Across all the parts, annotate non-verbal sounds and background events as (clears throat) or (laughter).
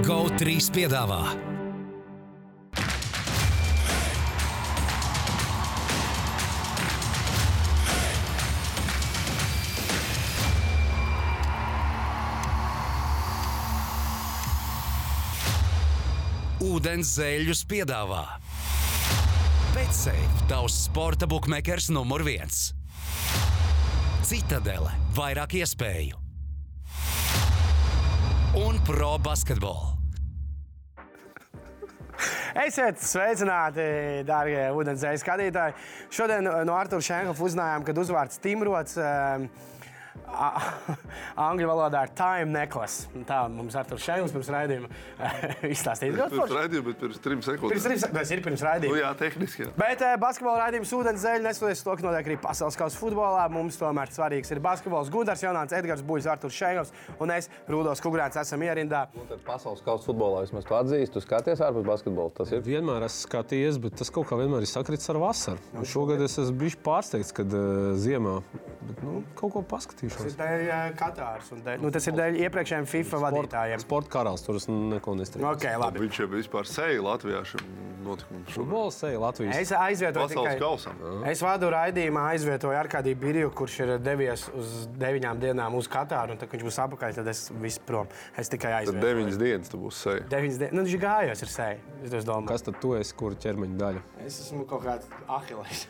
GO3 piedāvā. Ūdens zēļus piedāvā. Betsafe, tavs sporta buklets numur viens. Citadele, vairāk iespēju un pro basketbolu. Esiet sveicināti, darbie ūdenzēļa skatītāji. Šodien no Arthura Šenkofa uzzinājām, ka uzvārds Timrots. Uh, (laughs) Angļu valodā ir time necklace. Tā mums ar to šeit pirms raidījuma (laughs) izstāstīja. Pirms raidījuma, bet pirms trim sekundēm. Pirms trim sekundēm, tas ir pirms raidījuma. Nu, jā, tehniski. Jā. Bet uh, basketbola raidījums ūdens zeļa neskatoties to, ka notiek arī pasaules kausa futbolā. Mums tomēr svarīgs ir basketbols. Gunārs Jaunants, Edgars Buļs, Artur Šejovs un es, Rudolf Kungrāns, esam ierindā. Tad pasaules kausa futbolā vismaz tu atzīsti, tu skaties ārpus basketbola. Tas ir Vienmēr esmu skatījies, bet tas kaut kā vienmēr ir sakritis ar vasaru. Un šogad es esmu bijis pārsteigts, kad uh, ziemā bet, nu, kaut ko Tas ir dēļ uh, Katāras un dēļ, nu, tas ir dēļ iepriekšējiem FIFA vadītājiem. Sporta karalis tur neko nestrādāju. Ok, labi. Viņš jau vispār seja Latvijā šim notikumam. Futbols seja Latvijas. Es aizvietoju Pasaules tikai. kausam. Es vadu raidījumā, aizvietoju Arkādiju Birju, kurš ir devies uz deviņām dienām uz Katāru. un Tad, viņš būs apakaļ, tad es visu prom. Es tikai Tad aizvietoju. deviņas dienas tu būsi seja. Deviņas dienas. Nu, viņš ir gājis ar seju. Kas tad tu esi, kur ķermeņa daļa? Es esmu kaut kāds Ahilais.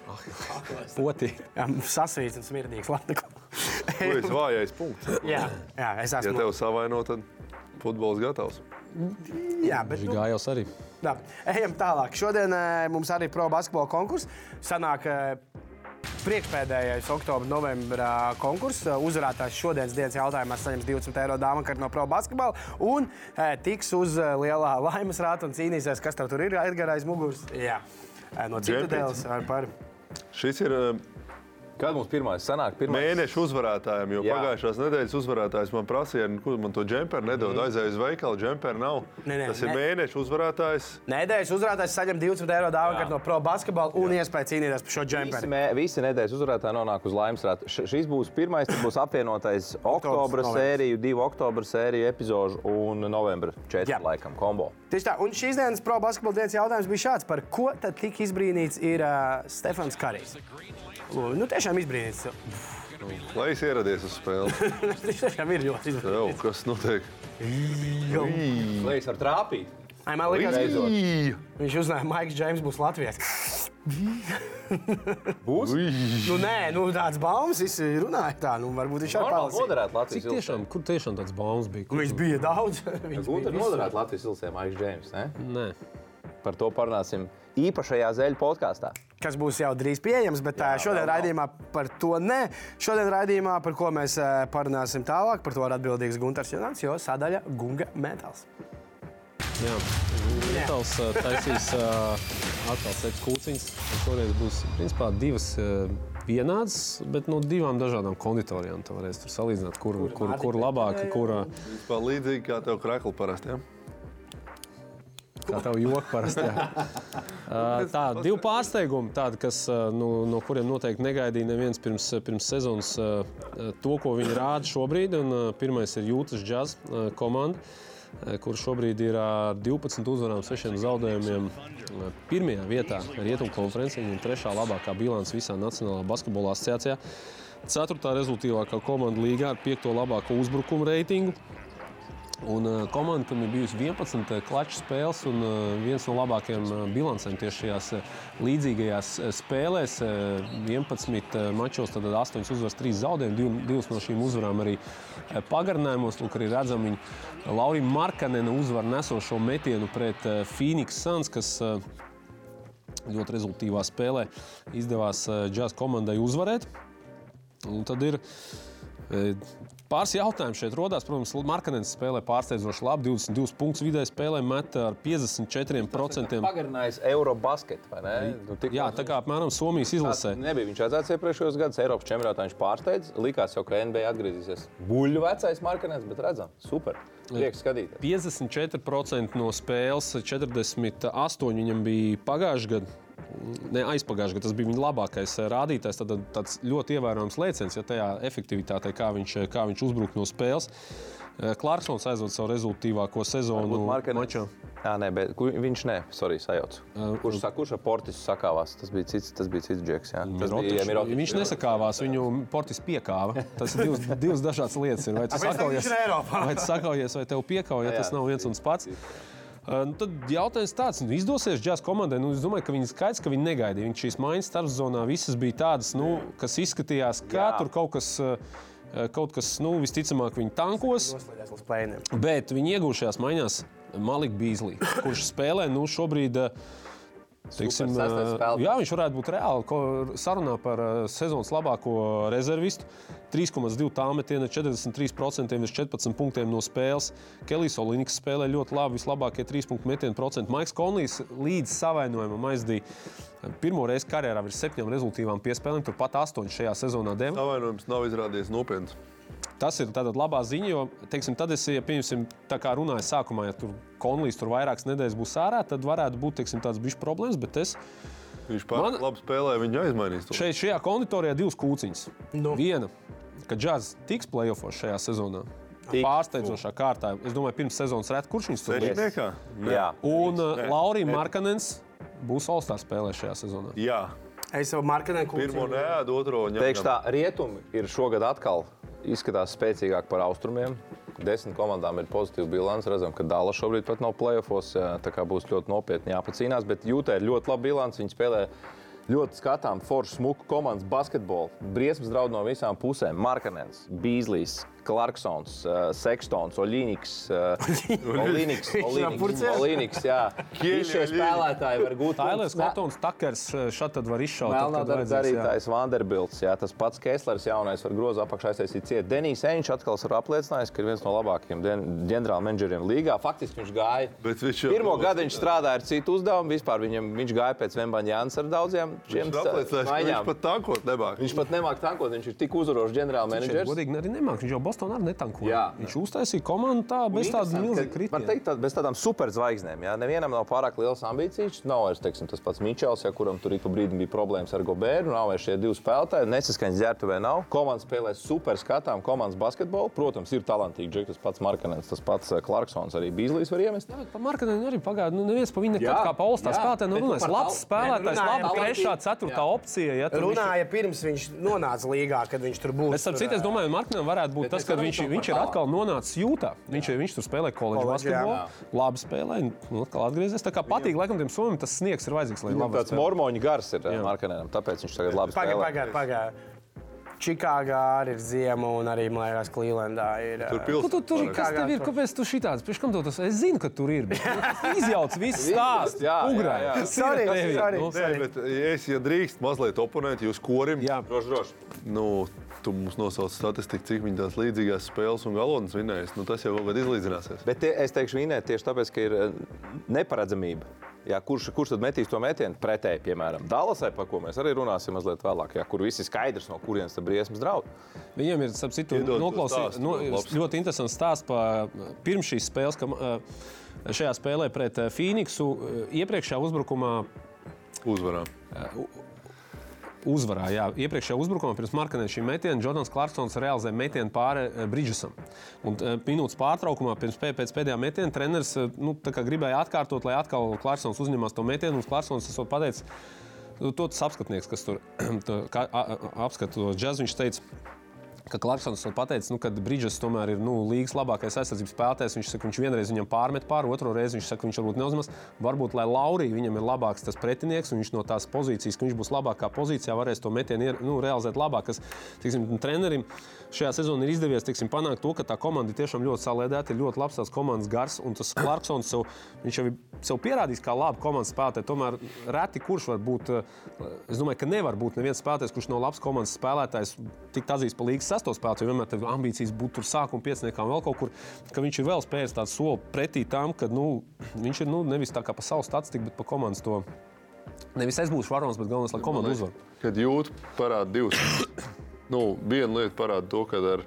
Potī. Jā, Sasvīts un smirdīgs. labi. Tu esi vājais punkts. jā, jā, es Ja esmu. tev savaino, tad futbols gatavs. Jā, bet, nu, Gājos arī. Tā, ejam tālāk. Šodien eh, mums arī ir pro basketbola konkurss. Sanāk, eh, Priekšpēdējais oktobra, novembra konkurss. Eh, Uzvarētājs šodienas dienas jautājumā saņems 20 eiro dāvanu kartu no pro basketbola un tiks uz lielā laimes rāta un cīnīsies, kas tev tur ir Edgars aiz muguras. Jā, no Citadeles vai par. Šis ir Kad mums pirmais sanāk? Pirmais... mēneša uzvarētājiem, jo Jā. pagājušās nedēļas uzvarētājs man prasīja, nu, kur man to džemperu nedod. Aizēju uz veikalu, džemperu nav. Nē, nē, Tas ir nē. mēneša uzvarētājs. Nedēļas uzvarētājs saņem 20 eiro dāvanu no pro basketbola un iespēju cīnīties par šo Visi, džemperi. mē, visi nedēļas uzvarētāji nonāk uz laimes rāta. Šis būs pirmais, tas būs apvienotais oktobra sēriju, divu oktobra sēriju epizodu un novembra četru Jā. laikam kombo. Tieši tā, un šīs dienas pro basketbola dienas jautājums bija šāds: par ko tad tik izbrīnīts ir uh, Stefans Karijs? Nu, tiešām izbrīnīts. Lai es ieradies uz spēli. Viņš tiešām ir ļoti Jau, izbrīnīts. kas notiek? Lai es varu trāpīt. Ai, Man liekas, ka Beidzot. Ī! viņš uzzināja, ka Maiks Džeims būs Latvijas. (laughs) Būs? Nu, nē, nu, tāds baumas visi runāja tā. Nu, varbūt viņš arī Normāli palasīja. Latvijas Cik tiešām, kur tiešām tāds baumas bija? Nu, Viņš bija daudz. Viņš Gūta bija moderēt Latvijas ilsē Maiks Džeims. ne? Nē. Par to parunāsim īpašajā zēļu podkāstā. Kas būs jau drīz pieejams, bet Jā, šodien raidījumā par to ne. Šodien raidījumā, par ko mēs parunāsim tālāk, par to ir atbildīgs Gunārs Jonants, jo sadaļa Gunga metāls. Jā, Metāls taisīs atkal seks kūciņas. Šoreiz būs principā divas ā, vienādas, bet no divām dažādām konditorijām. Tu varēsi tur salīdzināt, kur, kur, kur labāka, kur ā, Vispār līdzīgi kā tev krakli parasti. Ja? Kā tev joki parasti. (laughs) Tā, divi pārsteigumi, tādi, kas, nu, no kuriem noteikti negaidīja neviens pirms, pirms sezonas to, ko viņi rāda šobrīd. Un, pirmais ir Jūtas ā, komanda. Kur šobrīd ir ā, 12 uzvarām, 6 zaudējumiem. Pirmajā vietā Rietumu konferencē, viņiem trešā labākā bilance visā Nacionālajā basketbola asociācijā. Ceturtā rezultātīvākā komanda līgā ar piekto labāko uzbrukumu reitingu. Un uh, komanda, kam ir bijusi 11 klaču spēles, un uh, viens no labākajiem uh, bilancēm tieši šajās uh, līdzīgajās uh, spēlēs, uh, 11 uh, mačos, tad 8 uzvaras, 3 zaudējumi, div, divas no šīm uzvarām arī uh, pagarinājumos. Lūk, arī redzam viņu Lauriju Markanenu uzvaru nesošo metienu pret uh, Phoenix Suns, kas uh, ļoti rezultīvā spēlē izdevās uh, džāz komandai uzvarēt. Un tad ir pāris jautājumu šeit rodas. Protams, Markanens spēlē pārsteidzoši labi. 22 punktus vidēji spēlē, met ar 54%. Pagarinājis Eurobasket, vai ne? Nu, Jā, tā kā apmēram Somijas izlasē. Nebija viņš atzēts iepriekšējos gados, Eiropas čempionātā viņš pārsteidz. Likās jau, ka NBA atgriezīsies. Buļļu vecais Markanens, bet redzam, super. Prieks skatīties. 54% no spēles, 48% viņam bija pagājušajā gadā. Ne aizpagājušajā gadā tas bija viņa labākais eh, rādītājs. Tad tāds ļoti ievērojams lēciens, ja tajā efektivitātē, kā viņš, kā viņš uzbruk no spēles. Eh, Clarksons aizvada savu rezultātīvāko sezonu mačā. Jā, nē, bet viņš ne, sorry, sajauc. Kurš, sa- kurš ar Portisu sakāvās? Tas bija cits, tas bija cits džeks. Jā. Tas Mirotičs. bija Mirotičs. Viņš nesakāvās, viņu portis piekāva. Tas ir divas, divas dažādas lietas. Ir. Vai viņš sakaujies, vai tu sakaujies, vai tev piekāva, ja tas nav viens un tas pats. Uh, nu, tad jautājums tāds, nu, izdosies džēzus komandai. Nu, es domāju, ka viņi skaidrs, ka viņi negaidīja. Viņi šīs maiņas starpzonā visas bija tādas, nu, kas izskatījās, ka Jā. tur kaut kas, uh, kaut kas nu, visticamāk, viņi tankos. Bet viņi iegūšajās maiņās Malik Bīslī, kurš spēlē nu, šobrīd. eh, Teiksim, jā, viņš varētu būt reāli sarunā par sezonas labāko rezervistu. 3,2 tāmetiena, 43% virs 14 punktiem no spēles. Kelijs Olimpiks spēlē ļoti labi, vislabākie 3 punktu metienu procenti. Maiks Konlijs līdz savainojumam aizdīja pirmo reizi karjerā virs septiņām rezultātīvām piespēlēm, turpat astoņas šajā sezonā deva. Savainojums nav izrādījies nopietns. Tas ir tāda labā ziņa, jo, teiksim, tad es, ja, pieņemsim, tā kā runāju sākumā, ja tur konlīs tur vairākas nedēļas būs ārā, tad varētu būt, teiksim, tāds bišķi problēmas, bet es Viņš pārāk Man- labi spēlē, viņa aizmainīs to. šeit, šajā konditorijā divas kūciņas. Nu. Viena, ka džāzs tiks playoffs šajā sezonā. Tiks. Pārsteidzošā kārtā. Es domāju, pirms sezonas rēt, kurš viņus tur? Nē. Jā. Un uh, Nē. Laurija Markanens būs All-Star spēlē šajā sezonā. Jā. Es jau marķēju, Pirmo neēdu, otro ņemu. Teikšu tā, rietumi ir šogad atkal izskatās spēcīgāk par austrumiem. Desmit komandām ir pozitīva bilance. Redzam, ka Dāla šobrīd pat nav plēsofos. Tā kā būs ļoti nopietni jāpacīnās. Bet Jūtē ir ļoti laba bilance. Viņi spēlē ļoti skatām, foršu, smuku komandas basketbolu. Briesmas draud no visām pusēm. Markanens, Bīslijs, Clarksons, uh, Sekstons, Oļīniks. Uh, Oļīniks, Oļīniks, jā. Visi šie spēlētāji var gūt Tailers. Kotons, Takers šeit tad var izšaut. Melnā darītājs Vanderbilts, jā, tas pats Kēslers jaunais var grozu apakšā aiztaisīt ciet. Denijs Eņš atkal ir apliecinājis, ka ir viens no labākajiem ģenerāla menedžeriem līgā. Faktiski viņš gāja. Bet viņš jau- Pirmo gadu viņš strādāja ar citu uzdevumu. Vispār viņam, viņš gāja pēc Vembaņa Jānis ar daudziem Viņš maiņām. viņš pat tankot nemāk. Viņš pat nemāk tankot, viņš ir tik uzvarošs ģenerāla Viņš menedžers. godīgi arī nemāk. Viņš jau Bostonā arī netankoja. Jā. Viņš uztaisīja komandu tā, bez tādas milzīgas kritikas. teikt, tā, bez tādām superzvaigznēm. Jā. Nevienam nav pārāk liels ambīcijas. Nav vairs teiksim, tas pats Mičels, ja, kuram tur ik pa brīdim bija problēmas ar Goberu. Nav vairs šie divi spēlētāji. Nesaskaņas ģērbtuvē nav. Komanda spēlē super skatām komandas basketbolu. Protams, ir talantīgi. Džek, tas pats Markanens, tas pats eh, Clarksons, arī Bīslīs var iemest. Par Markanu arī pagāja. Nu, neviens par viņu nekad Jā, kā pa Olstā jā, spēlētāju par Labs spēlētājs, laba trešā, ceturtā Jā. opcija. Ja, tur viņš- Runāja pirms viņš nonāca līgā, kad viņš tur būs. Es saprotu, es domāju, ka Markam varētu būt Bet tas, ka viņš, viņš ir atkal nonācis jūtā. Viņš, viņš tur spēlē koledžu basketbolu, labi spēlē, un atkal atgriezies. Tā kā patīk, laikam, tiem somiem tas sniegs ir vajadzīgs, Tāds mormoņu gars ir Markanenam, tāpēc viņš tagad labi spēlē. pagaidā, pagaidā. Čikāgā arī ir ziema, un arī, man liekas, Klīlendā ir. Tur ā, pils- Ko tu tur kas tev ir? Kāpēc tu šitāds? Pēc kam tev tas? Es zinu, ka tur ir. bet nu, Izjauc visu stāstu. Jā, jā, Ugrā. jā. Tas ir Sorry, tevi, sorry. nu. Nē, bet es, ja drīkst mazliet oponēt jūs korim, Jā, Droši, droši. nu, tu mums nosauc statistiku, cik viņi tās līdzīgās spēles un galotnes vinējas. Nu, tas jau kaut kad izlīdzināsies. Bet tie, es teikšu, vinēt tieši tāpēc, ka ir eh, neparedzamība. Jā, kurš, kurš tad metīs to metienu pretēji, piemēram, Dallasai, par ko mēs arī runāsim mazliet vēlāk, jā, kur viss ir skaidrs, no kurienes tas briesmas draud. Viņiem ir starp citu, stāstu, no, ļoti interesants stāsts par pirms šīs spēles, ka uh, šajā spēlē pret uh, Phoenixu uh, iepriekšējā uzbrukumā Uzvarām. Uzvarā. Jā, iepriekšējā uzbrukumā pirms Markanē šī metiena Jordans Clarksons realizēja metienu pāri eh, Bridžesam. Un eh, minūtes pārtraukumā pirms pē- pēc pēdējā metiena treneris eh, nu, gribēja atkārtot, lai atkal Clarksons uzņemās to metienu. Clarksons esot pateicis, nu, to tas apskatnieks, kas tur (clears throat) to kā- a- a- apskata to džēzu, viņš teica. Ka Clarksons ir pateicis, nu, ka Brīdžers tomēr ir nu, līgas labākais aizsardzības spēlētājs. Viņš saka, viņš vienreiz viņam pārmet pāri, otru reizi viņš saka, viņš varbūt neuzmanās. Varbūt, lai Laurija viņam ir labāks tas pretinieks, un viņš no tās pozīcijas, ka viņš būs labākā pozīcijā, varēs to metienu nu, realizēt labāk. Kas, tiksim, trenerim šajā sezonā ir izdevies tiksim, panākt to, ka tā komanda ir tiešām ļoti salēdēta, ir ļoti labs tās komandas gars, un tas Clarksons viņš jau ir sev pierādījis kā labu komandas spēlētāju. Tomēr reti kurš var būt, eh, es domāju, ka nevar būt neviens spēlētājs, kurš nav labs komandas spēlētājs, tik atzīst par līgas sesto spēlētāju. Vienmēr tev ambīcijas būt tur sākuma pieciniekā vēl kaut kur, ka viņš ir vēl spējis tādu soli pretī tam, ka nu, viņš ir nu, nevis tā kā pa savu statistiku, bet pa komandas to. Nevis es būšu varonis, bet galvenais, lai komanda uzvar. Kad jūt parāda divas. nu, viena lieta parāda to, ka ar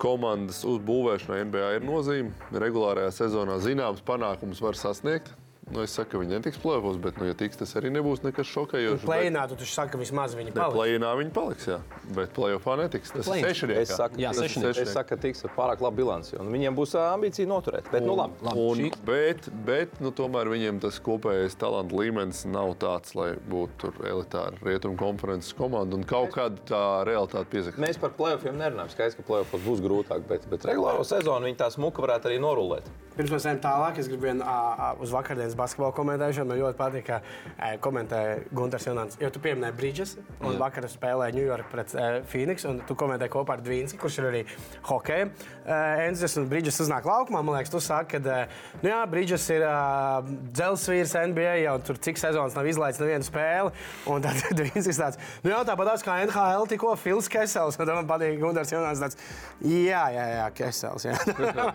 komandas uzbūvēšanai NBA ir nozīme. Regulārajā sezonā zināms panākums var sasniegt. Nu, es saku, ka viņi netiks plēvos, bet, nu, ja tiks, tas arī nebūs nekas šokējošs. bet- Plēnā tu taču saki, ka vismaz viņi paliks. plēnā viņi paliks, jā. Bet plēsofā netiks. Tas ir sešniekā. Es saku, Jā, sešnieks. es saku, ka tiks ar pārāk labu bilanci. un Viņiem būs ambīcija noturēt. Bet, nu, labi. Un, šī- bet, bet nu, tomēr viņiem tas kopējais talantu līmenis nav tāds, lai būtu tur elitāra rietumu konferences komanda. Un kaut kāda tā realitāte piesakās. Mēs par plēsoņiem nerunājam. Skaidrs, ka plēsoņos būs grūtāk, bet, bet regulāro sezonu viņi tā smuka varētu arī norulēt. Pirms mēs ejam tālāk, es gribu vienu ā, ā, uz vakardienas basketbola komentēšanu. Man ļoti patīk, ka ē, komentē Gunārs Junants. Jo tu pieminēji Brīdžes, un vakar spēlēja New York pret uh, Phoenix, un tu komentēji kopā ar Dvīnsi, kurš ir arī hokeja uh, entuziasts. Un Brīdžes uznāk laukumā. Man liekas, tu saki, ka uh, nu jā, Brīdžes ir uh, dzelzsvīrs NBA, jau tur cik sezonas nav izlaists nevienu spēli. Un tad (laughs) Dvīnsi ir tāds, nu jā, tāpat kā NHL tikko Fils Kesels. Un tad man patīk Gunārs Junants. Tāds, jā, jā, jā, Kesels. Jā.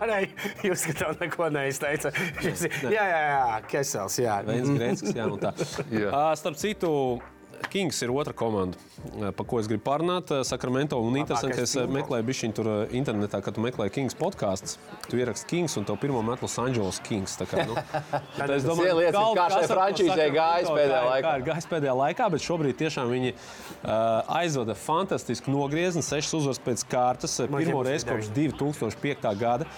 (laughs) Jūs skatāt, neko neizteica. (laughs) (laughs) Jā, jā, jā, Kesels. Jā. Viens grēcis, jā, un tā. (laughs) Jā. Ā, Starp citu, Kings ir otra komanda, par ko es gribu parunāt. Ā, Sacramento un interesanti, es meklēju bišķiņu tur internetā, kad tu meklēji Kings podkāstus. Tu ieraksti Kings un tev pirmo met Los Angeles Kings. Tā kā, nu, tad es ieliecina, kaut kā šai frančīzei gājis pēdējā kā- laikā. Gājis pēdējā laikā, bet šobrīd tiešām viņi uh, aizvada fantastisku nogriezienu, sešas uzvaras pēc kārtas, pirmo reizi kopš 2005. gada.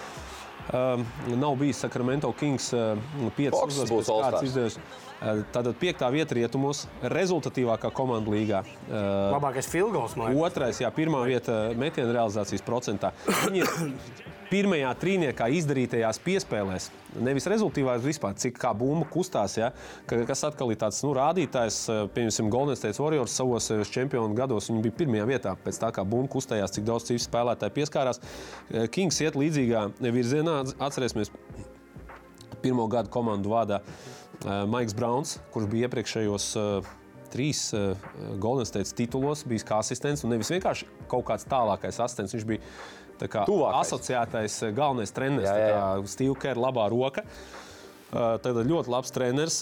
Um, nav bijis Sacramento Kings uh, piecas Fox uzvaras. Uh, Tātad piektā vieta rietumos, rezultatīvākā komanda līgā. Uh, Labākais filgos, man liekas. Otrais, jā, pirmā vieta metienu realizācijas procentā. Viņi ir (coughs) pirmajā trīniekā izdarītajās piespēlēs. Nevis rezultātā, bet vispār cik kā bumba kustās. Ja? Ka, kas atkal ir tāds nu, rādītājs, eh, piemēram, Golden State Warriors savos eh, čempionu gados. Viņi bija pirmajā vietā pēc tā, kā bumba kustējās, cik daudz citu spēlētāju pieskārās. Eh, Kings iet līdzīgā virzienā. Atcerēsimies, pirmo gadu komandu uh, Maiks Browns, kurš bija iepriekšējos trīs Golden State titulos, bijis kā asistents un nevis vienkārši kaut kāds tālākais asistents. Viņš bija Tuvākais. asociētais uh, galvenais treneris, Jā, jā, jā. Steve Kerr, labā roka. Uh, Tad ļoti labs treneris.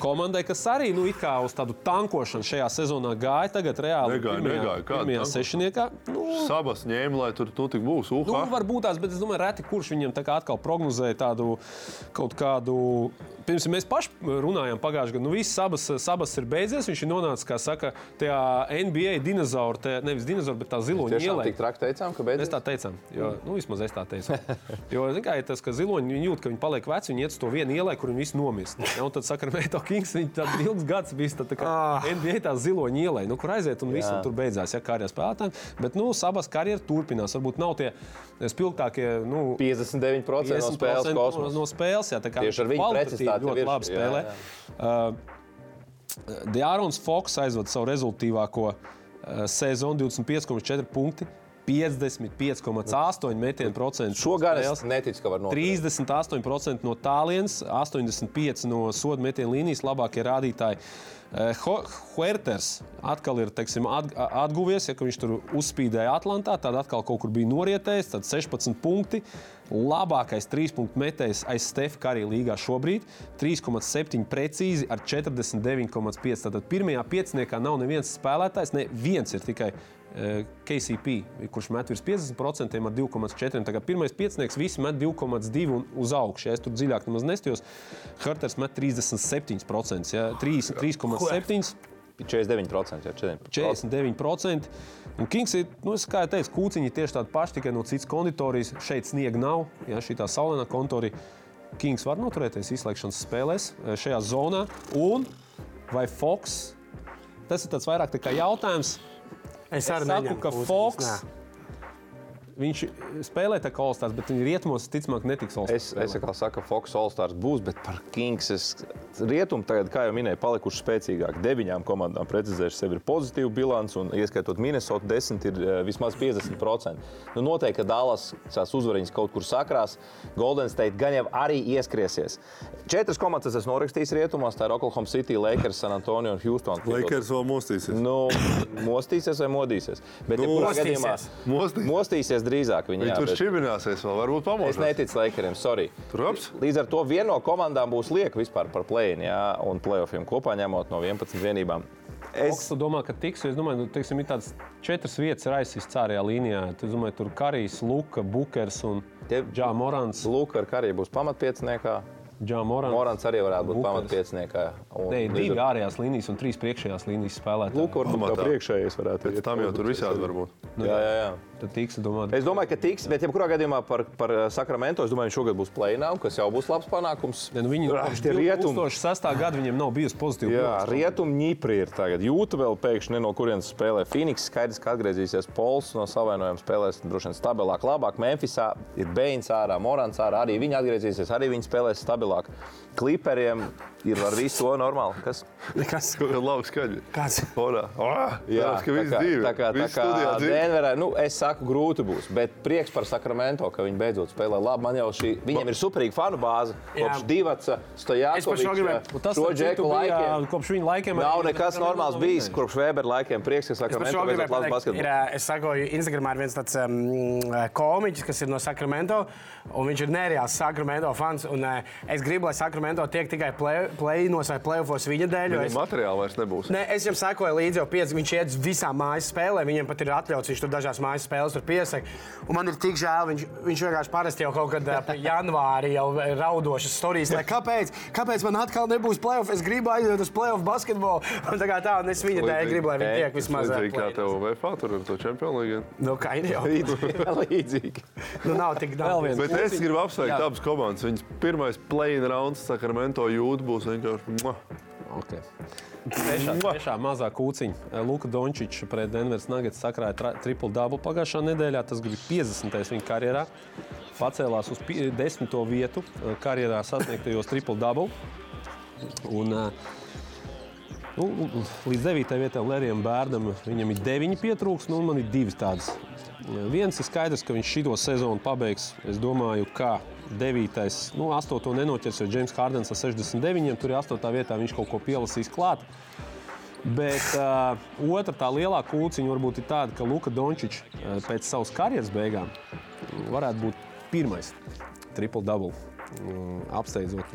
Komandai, kas arī nu, it kā uz tādu tankošanu šajā sezonā gāja, tagad reāli Negāja, pirmajā, negāja. Pirmajā sešniekā. Nu, Sabas ņēma, lai tur nu, tik būs. Nu, Uha. varbūt tās, bet es domāju, reti kurš viņam tā kā atkal prognozēja tādu kaut kādu. Pirms mēs paši runājām pagājušajā gadā, nu viss abas, abas ir beidzies. Viņš ir nonācis, kā saka, tajā NBA dinozauru, te, nevis dinozauru, bet tā ziloņa Tiešām ielē. tik traki teicām, ka Mēs beidzas. tā teicām, jo nu, vismaz es tā teicu. Jo zin kā, ir tas, ka ziloņi jūt, ka viņi paliek veci, viņi iet uz to vienu ielai, kur viņi visi nomirst. Ja, un tad saka, Meito Kings, tad ilgs gads bijis tā, tā kā NBA tā ziloņa ielai, nu, kur aiziet un viss Jā. tur beidzās, ja karjeras spēlētājiem. Bet, nu, sabas karjeras turpinās. Varbūt nav tie spilgtākie, nu, 59% no spēles 50% kosmosā. no spēles. Jā, tā kā Tieši ar viņu precizitāti ļoti labi jā, spēlē. jā. Uh, Dārons Foks aizvada savu rezultātīvāko uh, sezonu, 25,4 punkti, 55,8 metienu. Šogad es neticu, ka var noturēt. 38% no tālienes, 85% no soda metienu līnijas, labākie rādītāji. Eh, Huerters atkal ir teiksim, at- atguvies, ja viņš tur uzspīdēja Atlantā, tad atkal kaut kur bija norietējis, tad 16 punkti. Labākais trīs punktu metējs aiz Stefa Karī līgā šobrīd - 3,7 precīzi ar 49,5. Tātad pirmajā pieciniekā nav neviens spēlētājs, ne viens ir tikai KCP, kurš met virs 50% ar 2,4. Tagad pirmais piecinieks visi met 2,2 un uz augšu. Ja es tur dziļāk nemaz nestījos, Harters met 37%, ja, 3 3,7. 49%. Jā, 49%. 49%. Un Kings ir, nu, kā jau teicu, kūciņi tieši tādi paši, tikai no citas konditorijas. Šeit sniega nav. Ja, šī tā saulainā konditorija. Kings var noturēties izslēgšanas spēlēs eh, šajā zonā. Un vai Fox? Tas ir tāds vairāk tā kā jautājums. Es arī saku, neņemu ka puses, Fox nē. Viņš spēlē tā kā Olstars, bet viņa rietumos ticamāk netiks Es, Olstars. es kā saku, Fox All-Stars būs, bet par Kings es rietumu tagad, kā jau minēju, palikuši spēcīgāki. Deviņām komandām precizējuši sevi ir pozitīva bilants, un ieskaitot Minnesota 10, ir eh, vismaz 50%. Nu, noteikti, ka Dallas tās uzvariņas kaut kur sakrās. Golden State gan jau arī ieskriesies. Četras komandas es esmu norakstījis rietumos, tā ir Oklahoma City, Lakers, San Antonio un Houston. Lakers vēl mostīsies. Nu, mostīsies vai modīsies? Bet, Nu, jebkurā mostīsies. gadījumā, Mostīsies. Mostīsies drīzāk. Viņi, Viņi jā, tur bet- šķibināsies vēl, varbūt Es pamodās. neticu Lakeriem, sorry. Tur aps? Līdz ar to viena no komandām būs lieka vispār par play-in jā, un playoffiem kopā ņemot no 11 vienībām. Es domāju, ka tiks. Es domāju, ka teiksim, ir tādas četras vietas raisītas ārējā līnijā. Es domāju, tur Karijs, Luka, Bukers un Tie- Džā Morants. Lūk, ar karī būs pamatpieciniekā. Morans. Morants arī varētu būt pamatpieciniekā. un Nē, līdz divi ārējās līnijas un trīs priekšējās līnijas spēlētāji. Lūk, Pamatā. tā priekšējais varētu Pēc tam jau tur visādi var būt. Jā, jā, jā. Tad tiks, domāt, Es domāju, ka tiks, bet jebkurā gadījumā par, par eh, Sakramento es domāju, ka šogad būs plēnām, kas jau būs labs panākums. Ne, nu viņi tie rietumi. 2006. gada viņiem nav bijusi pozitīva. Jā, rietumu ņipri ir tagad. Jūta vēl pēkšņi, ne no kurienes spēlē Phoenix. Skaidrs, ka atgriezīsies Pols no savainojuma spēlēs droši vien stabilāk, labāk. Memphisā ir Beins ārā, Morants ārā. Arī viņi atgriezīsies, arī viņi spēlēs stabilāk. Kliperiem ir ar visu to normāli. Kas? Nekas. Kaut kā labi skaļi. Kāds? Porā. Oh, Jā, ka viss tā kā, tā kā, tā kā. Denverā, nu, es saku, grūti būs, bet prieks par Sakramento, ka viņi beidzot spēlē labi. Man jau šī, viņiem ir superīga fanu bāze. Kopš Divaca, Es par šo Stojākoviča, gribēju- Un Tas šo starp citu, džeku bija, laikiem. Kopš viņa laikiem Nav nekas normāls bijis, kopš Weber laikiem. Prieks, ka Sakramento beidzot labs. Ir, basketbols. es sakoju, Instagramā ir viens tāds um, komiķis, kas ir no Sakramento, un viņš ir nereāls Sakramento fans. Un, uh, es gribu, lai Sakramento tiek tikai play- play-inos vai play-offos viņa dēļ. Viņam Es, materiāli vairs nebūs. ne, es viņam sekoju līdzi jau pieci. Viņš iet uz visām mājas spēlēm. Viņam pat ir atļauts, viņš tur dažās mājas spēles tur piesaka. Un man ir tik žēl, viņš, viņš vienkārši parasti jau kaut kad janvāri jau raudošas stāstījis. Kāpēc? Kāpēc man atkal nebūs playoff? Es gribu aiziet uz playoff basketbolu. (laughs) Un tā kā tā, un es viņa dēļ gribu, lai viņi tiek vismaz. Līdzīgi kā tev VFA tur ar to čempionu līgu. Nu, kā ir jau? (laughs) Līdzīgi. Nu, nav tik daudz. Bet es gribu apsveikt abas komandas. Viņas pirmais play-in rauns Sakramento jūtas būs vienkārši. Okay. Trešā, trešā mazā kūciņa. Luka Dončičs pret Denveras Nuggets sakrāja triple double pagājušā nedēļā. Tas bija 50. viņa karjerā. Pacēlās uz pi- desmito vietu eh, karjerā sasniegtajos triple double. Un, eh, nu, līdz 9. vietai Lērijam Bērdam viņam ir 9 pietrūks, nu, un man ir divas tādas. Viens ir skaidrs, ka viņš šo sezonu pabeigs. Es domāju, ka 9. nu, 8. nenoķers, jo James Hardens ar 69. tur ir 8. vietā, viņš kaut ko pielasīs klāt. Bet uh, otra tā lielā kūciņa varbūt ir tāda, ka Luka Dončičs uh, pēc savas karjeras beigām varētu būt pirmais triple double. Mm, Apsteidzot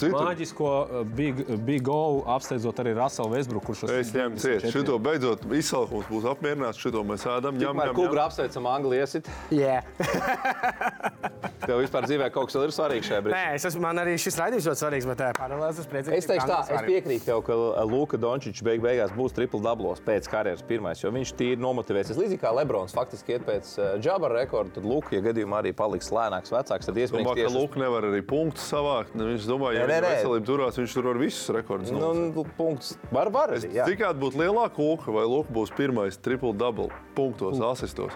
citur. Māģisko uh, big, big go apsteidzot arī Raselu Vesbruku, kurš Es ņemu ciet. Šito beidzot izsalkums būs apmierināts. Šito mēs ēdam. ņem, ņem, Kubra apsveicam Angliju iesit. Yeah. (laughs) Tev vispār dzīvē kaut kas vēl ir svarīgs šajā brīdī. Nē, es esmu, man arī šis raidījums ļoti svarīgs, bet ā, paralēli tas priecīgs. Es teikšu tā, es piekrītu tev, ka Luka Dončičs beig beigās būs triple dablos pēc karjeras pirmais, jo viņš tīri nomotivēsies. Līdzīgi kā Lebrons faktiski iet pēc džabara rekorda, tad Luka, ja gadījumā arī paliks lēnāks, vecāks, tad iespējams tieši Luka nevar arī punktus savākt. Ne, Viņš domāja, nē, nē. veselība turās, viņš tur var visus rekordus. Nu, nolasīt. nu, punkts. Var, var. Es arī, jā. Cik kāda būtu lielāka Luka vai Luka būs pirmais triple double punktos, asistos?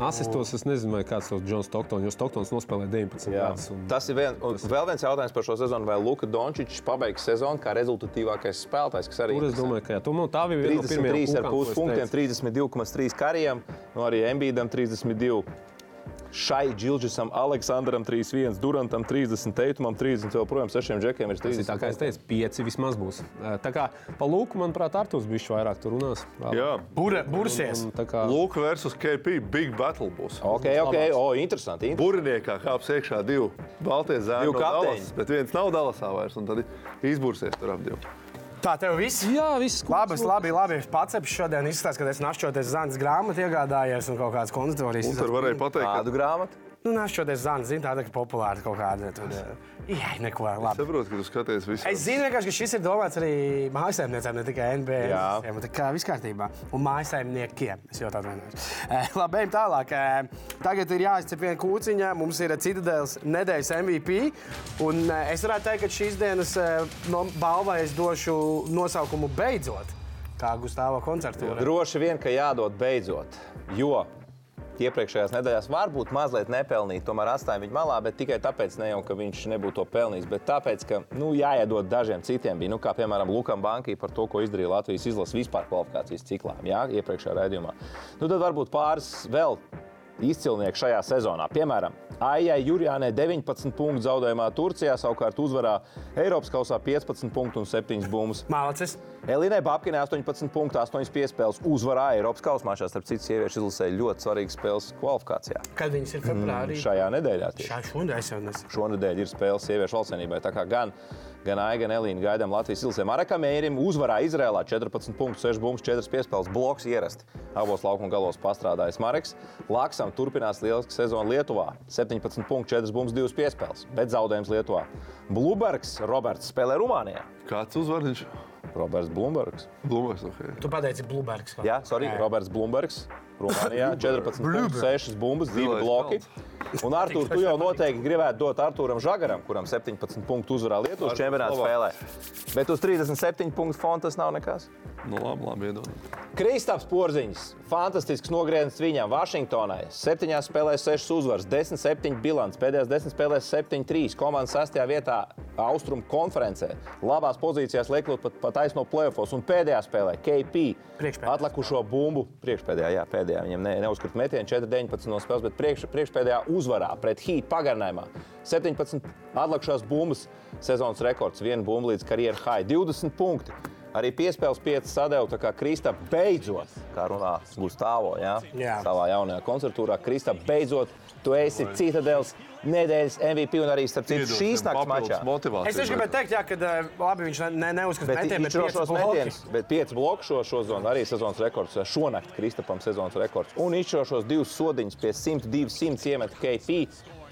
Asistos es nezinu, vai kāds tos Džons Stoktons, jo Stoktons nospēlēja 19 Jā. gadus. un- Tas ir vien, un vēl viens jautājums par šo sezonu. Vai Luka Dončičs pabeigs sezonu kā rezultatīvākais spēlētājs, kas arī Tur es domāju, ka jā, tu, nu, tā bija viena no pirmajām 33,5 pūkām, ko es punktiem, teicu. 32,3 kariem, no arī Embīdam 32. Šai Džilģisam, Aleksandram 31, Durantam 30, Teitumam 30, joprojām sešiem džekiem ir Tas ir 30. tā, kā es teicu, pieci vismaz būs. Tā kā pa lūku, manuprāt, Artūrs bija vairāk tur runās. Vēl. Jā, Bura, bursies. Un tā kā Luka versus KP. Big battle būs. Ok, ok, o, interesanti. interesanti. Buriniekā kāps iekšā divi Baltijas zēni. Divi no kapteiņi. Bet viens nav Dallasā vairs, un tad izbursies tur ap divu. Tā tev viss. Jā, viss Labi, es labi, labi. Es pats šodien izskatās, ka es našķoties Zanas grāmatu iegādājies un kaut kādas konditorijas. Un tur varēja pateikt, Kādu grāmatu? Nu, našķoties Zanas, zinu, tāda, ka populāra kaut kāda. Tur, eh, jā, neko labi. saprot, ka tu skaties visu. Es zinu, vienkārši, ka šis ir domāts arī mājsaimniecēm, ne tikai NBA. Jā. un Tā kā viss kārtībā. Un mājsaimniekiem. Es jau tādu vienojos. Eh, labi, ejam tālāk. Eh, tagad ir jāizcep viena kūciņa. Mums ir Citadēls nedēļas MVP. Un eh, es varētu teikt, ka šīs dienas eh, no balvai es došu nosaukumu beidzot. Kā Gustavs koncertūra. Droši vien, ka jādod beidzot. Jo iepriekšējās nedēļās varbūt mazliet nepelnīja, tomēr atstājām viņu malā, bet tikai tāpēc, ne jau, ka viņš nebūtu to pelnījis, bet tāpēc, ka nu, jāiedod dažiem citiem. Bija, nu, kā piemēram Lukam Bankai par to, ko izdarīja Latvijas izlases vispār kvalifikācijas ciklā, jā, iepriekšējā raidījumā. Nu, tad varbūt pāris vēl izcilnieki šajā sezonā. Piemēram, Aijai Jurijānai 19 punktu zaudējumā Turcijā, savukārt uzvarā Eiropas kausā 15 punktu un 7 bumbas. Mālacis. Elinai Babkinai 18 punktu, 8 piespēles uzvarā Eiropas kausā. Starp citu, sieviešu izlasē ļoti svarīgas spēles kvalifikācijā. Kad viņas ir februārī? Šajā nedēļā tieši. Šā nesu. Šonadēļ ir spēle sieviešu kā gan gan Aiga, gan Elīna gaidām Latvijas ilgsē. Marakam Mērim uzvarā Izrēlā 14 punktus, 6 bumbas, 4 piespēles, bloks ierasti. Abos laukuma galos pastrādājis Mareks. Laksam turpinās lieliska sezona Lietuvā. 17 punktus, 4 bumbas, 2 piespēles, bet zaudējums Lietuvā. Blubergs Roberts spēlē Rumānijā. Kāds uzvārds? Roberts Blūmbergs. Blūmēs, ok. Tu pateici Bluebergs. kaut Jā, sorry, Roberts Blūmbergs. Rumānijā 14, punktus, 6 bumbas, 2 Zilais bloki. Un Artur, tu jau noteikti gribētu dot Arturam Žagaram, kuram 17 punktu uzvarā Lietuvas čempionāta spēlē. Bet uz 37 punktu fonda tas nav nekas. Nu, labi, labi, iedod. Kristaps Porziņš, fantastisks nogrieziens viņam Vašingtonai. 7 spēlēs 6 uzvaras, 10-7 bilants, pēdējās 10 spēlēs 7-3. Komandas 6. vietā Austrum konferencē. Labās pozīcijās liekot pat, pat aizno plēfos. Un pēdējā spēlē KP Priekšpēdējā. atlikušo bumbu. Priekšpēdējā, jā, pēdējā. Viņam ne, neuzkrita metienu 4-19 no spēles, bet priekš, priekšpēdējā uzvarā pret Heat pagarinājumā. 17 atlikušās bumbas, sezonas rekords, viena bumba līdz karjeras high, 20 punkti. Arī piespēles 5 sadeva, tā kā Krista beidzot, kā runā Gustavs, ja? Jā. savā jaunajā koncertūrā. Krista beidzot, tu esi Citadels nedēļas MVP un arī starp citu šīs nakts mačā. Es tieši gribēju teikt, jā, ka eh, labi, viņš ne, ne, neuzskata metienu, viņš bet ir pieci šos bloki. metienus, bet 5 bloku šo, šo zonu arī sezonas rekords. Šonakt Kristapam sezonas rekords. Un izšķirošos divus sodiņus pie 100-200 iemet KP.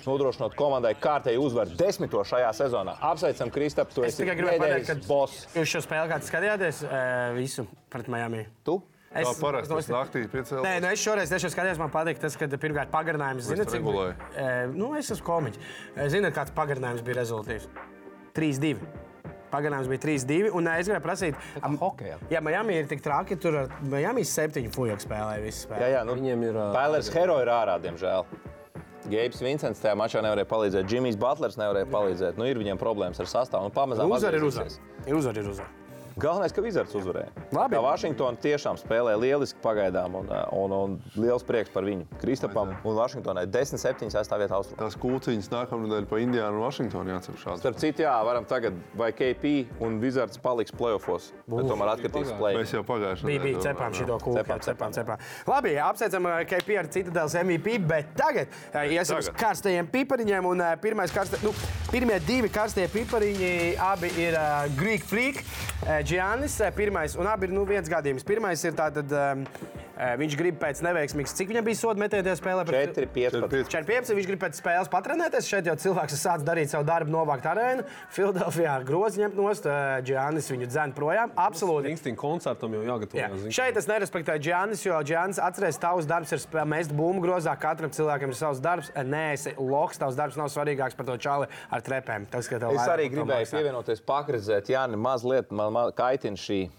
Nodrošinot komandai kārtēju uzvaru desmito šajā sezonā. Apsveicam, Kristap, tu Es esi tikai gribēju pateikt, ka boss. jūs šo spēli kāds skatījāties eh, visu pret Miami. Tu? Es, Kā parasti, tas naktī piecēlās. Nē, nu es šoreiz tiešām skatījos, man patīk tas, ka pirmkārt pagarinājums, zinot, tu regulēji? E, nu, es esmu komiķis. E, Zināt, kāds pagarinājums bija rezultāts? 3-2. Pagarinājums bija 3-2. Un es gribēju prasīt, am- hokejā. Ja Miami ir tik traki, tur ar Miami septiņu fujoku spēlēja visu spēli. Jā, jā, nu, Viņiem ir, ā, Pēlers Hero ir ārā, diemžēl. Gabs Vincents tajā mačā nevarēja palīdzēt, Džimijs Butlers nevarēja palīdzēt. Nu, ir viņiem problēmas ar sastāvu. Nu, pamazām Uzvar ir uzvar. Ir uzvar, ir uzvar. Galvenais, ka Vizards uzvarēja. Labi. Kā Vašingtona tiešām spēlē lieliski pagaidām, un, uh, un, un liels prieks par viņu. Kristapam un Vašingtonai 10-7 aizstāvēt austrumā. Tās kūciņas nākamā nedēļa pa Indiānu un Vašingtonu jāatcer šādi. Starp citu, jā, varam tagad, vai KP un Vizards paliks playoffs. Bet tomēr atkritīs Mēs play. jau pagājušajā Bija, bija cepām šito kūku. Cepām, Cepām, cepām. Labi, apsveicam eh, KP ar Citadels MVP, bet tagad eh, iesim uz karstajiem pipariņiem. Un, pirmais karsta, nu, pirmie divi karstie pipariņi abi ir uh, Greek Freak, uh, Giannis. eh, Pirmais, un abi ir nu, viens gadījums. Pirmais ir tātad, um, viņš grib pēc neveiksmīgas, cik viņam bija soda metēties spēlē? pret- 4-15. Čempions, viņš grib pēc spēles patrenēties. Šeit jau cilvēks ir sācis darīt savu darbu, novākt arēnu. Filadelfijā grozi ņemt nost, Giannis viņu dzēn projām. Absolūti. Instinkts koncertam jau Jā. jāgatavojas. zini. Šeit es nerespektēju Džānis, jo Džānis atcerēs, tavs darbs ir spē- mest bumbu grozā. Katram cilvēkam ir savs darbs. Nē, esi loks, tavs darbs nav svarīgāks par to čāli ar trepēm. Tas, Es arī gribēju pievienoties, pakrizēt, Jāni, mazliet man ma- kaitina šī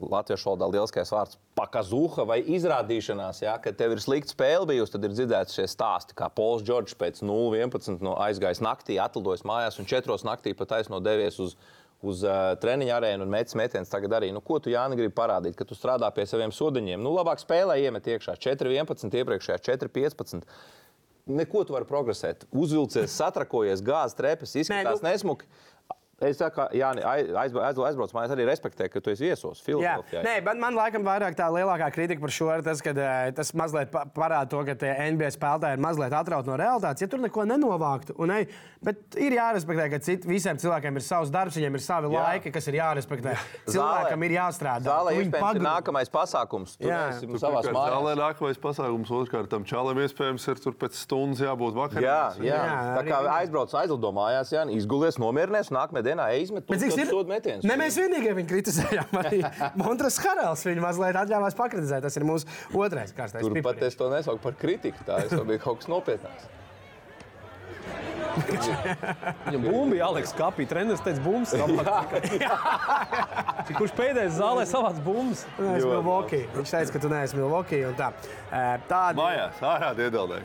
latviešu valodā lielskais vārds pakazuha vai izrādīšanās. Ja, kad tev ir slikta spēle bijusi, tad ir dzirdēts šie stāsti, kā Pols Džordžs pēc 0-11 no aizgājis naktī, atlidojis mājās un 4 naktī pat aizno devies uz. Uz uh, treniņa arēnu un metis metienus tagad arī. Nu, ko tu, Jāni, gribi parādīt? Ka tu strādā pie saviem sodiņiem. Nu, labāk spēlē iemet iekšā 4-11, iepriekšējā 4-15. Neko tu vari progresēt. Uzvilcies, satrakojies, gāzes trepas, izskatās nu- nesmuki. Es saku, Jāni, aiz- aizbrauc, aizbrauc, aizbrauc mājās, arī respektēju, ka tu esi viesos Jā, Filadelfijā. Nē, bet man laikam vairāk tā lielākā kritika par šo ir tas, ka eh, tas mazliet pa- parāda to, ka tie NBA spēlētāji ir mazliet atrauti no realitātes. Ja tur neko nenovāktu, un, ej, bet ir jārespektē, ka cit, visiem cilvēkiem ir savs darbs, viņiem ir savi Jā. laiki, kas ir jārespektē. Cilvēkam ir jāstrādā. Zālē Tu iespējams ir pagri- nākamais pasākums. Tur Jā. esi Tur savās pirmkārt Zālē nākamais pasākums, otrkārt tam čalam iespējams ir tur pēc stundas jābūt vakarā. Jā, jā. Jā, tā kā aizbrauc, aizlido mājās, jā, izgulies, nomierinies, nākamajā dienā izmet sodu metienus. Ne mēs vienīgie viņu kritizējām. Arī (laughs) Montras Harals viņu mazliet atļāvās pakritizēt. Tas ir mūsu otrais karstais Tur pat es to nesaucu par kritiku. Tā es bija kaut kas nopietnāks. Viņam bumba bija Aleks Kapī. Treneris teica, bumbas. (laughs) Kurš pēdējais zālē savāc bumbas? Viņš teica, ka tu neesi Milwaukee. un Tā. Eh, Tāda Mājās, ārā iedeldē.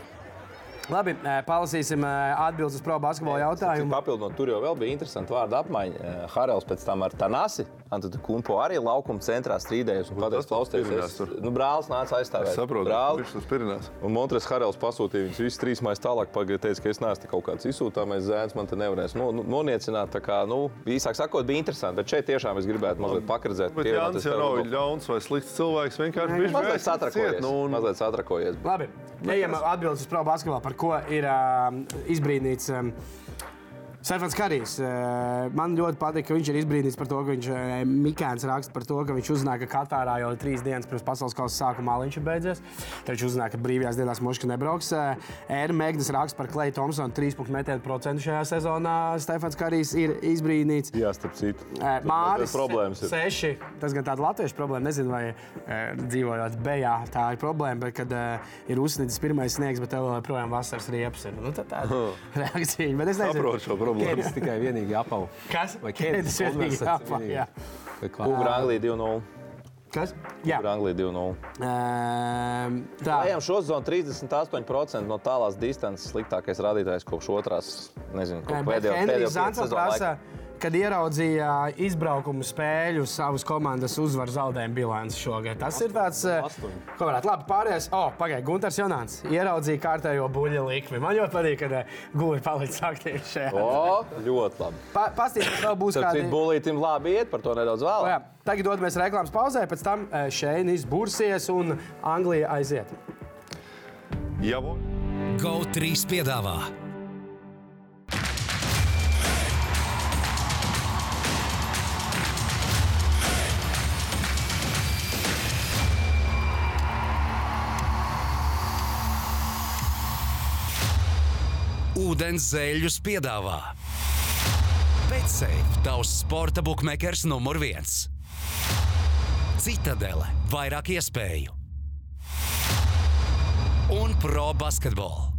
Labi, palasīsim atbildes uz pro basketbola jautājumu. Papildinot, tur jau vēl bija interesanti vārdu apmaiņa. Harals pēc tam ar Tanasi, Antūtu Kunpo arī laukuma centrā strīdējās tas klausieties, nu, brālis nāca aizstāvēt. Es saprotu, brāli. viņš tas pirinās. Un Montres Harals pasūtīja viņus visus trīs maijus tālāk, pagaidīja, teica, ka es neesmu kaut kāds izsūtāmais zēns, man te nevarēs no, nu, noniecināt. Tā kā, nu, īsāk sakot, bija interesanti, bet šeit tiešām es gribētu mazliet pakredzēt. Bet Jānis jau nav ļauns vai slikts cilvēks. Vienkārši viņš Mazliet satrakojies. Nu, un... Mazliet satrakojies. Labi, ejam atbildes uz pro basketbolu, par ko ir uh, izbrīnīts um, Stefans Karijs. eh, Man ļoti patīk, ka viņš ir izbrīnīts par to, ka viņš eh, Mikēns raksta par to, ka viņš uzzināja, ka Katārā jau trīs dienas pirms pasaules kausa sākuma viņš ir beidzies. Tad viņš uzzināja, ka brīvajās dienās Moška nebrauks. Ēra Megdas raksta par Kleju Thompsonu 3,5 metienu procentu šajā sezonā. Stefans Karijs ir izbrīnīts. Jā, starp citu. Eh, Māris, problēmas ir. Seši. Tas gan tāda latviešu problēma. Nezinu, vai dzīvojot Bejā, tā ir problēma. Bet, kad ir uzsnīts pirmais sniegs, bet tev joprojām vasaras riepas ir. Nu, tad tāda (laughs) reakcija. Bet es nezinu, Saprotu šo problēmu. Tas tikai vienīgi apava. kas Vai Kēdes ķēdes vienīgi vienīgi? jā. Ugra Anglija 2-0. Kas? Jā. Anglija 2-0. Ehm, Tā. Ejam šo zonu 38% no tālās distances sliktākais rādītājs kopš otrās. Nezinu, kopš Bet pēdējo, pēdējo Henrijs kad ieraudzīja izbraukumu spēļu savas komandas uzvaru zaudējumu bilanci šogad. Tas ir tāds, eh, ko varētu labi pārējais. O, oh, pagaidi, Gunārs Jonāns ieraudzīja kārtējo buļļu likmi. Man ļoti patīk, ka gūri palicis aktīvi šajā. O, ļoti labi. Pa, Pastīsimies, vēl būs kādi. citu, bulītim labi iet, par to nedaudz vēlāk. jā. Tagad dodamies reklāmas pauzē, pēc tam eh, Šeinis bursies un Anglija aiziet. Jā, GO3 piedāvā Ūdens zēļus piedāvā Betsafe, tavs sporta buklets numur viens. Citadele, vairāk iespēju un pro basketbolu.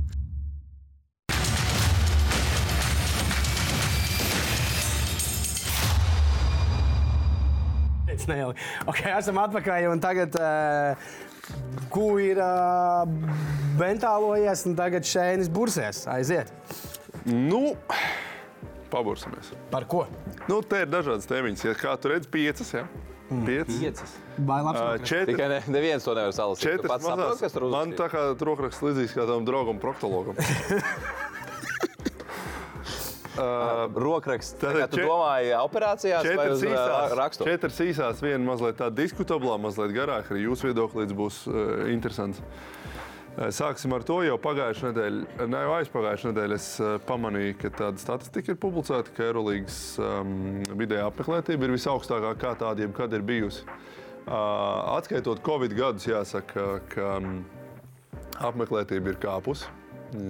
Neilgi. Okay, esam atpakaļ tagad. Uh, Ko ir uh, bentālojies, un tagad Šeinis bursies. Aiziet. nu, pabursimies. Par ko? Nu, te ir dažādas tēmiņas. Ja kā tu redzi, piecas, ja? Piecas. Piecas. Ā, uh. Tikai ne, neviens to nevar salasīt. Tu Četras mazās. kas tur Man tā kā rokraksts līdzīgs kā tam draugam, proktologam. (laughs) Rokraksts. Tātad Kā tu čet- domāji, operācijās vai Četras īsās, rakstu? četras īsās, viena mazliet tāda diskutablā, mazliet garāka. Arī jūsu viedoklis būs uh, interesants. Uh, Sāksim ar to, jau pagājušajā nedēļā, ne jau aizpagājušajā nedēļā, es uh, pamanīju, ka tāda statistika ir publicēta, ka Eirolandes um, vidējā apmeklētība ir visaugstākā, kā tāda jebkad ir bijusi. Uh, atskaitot Covid gadus, jāsaka, ka um, apmeklētība ir kāpusi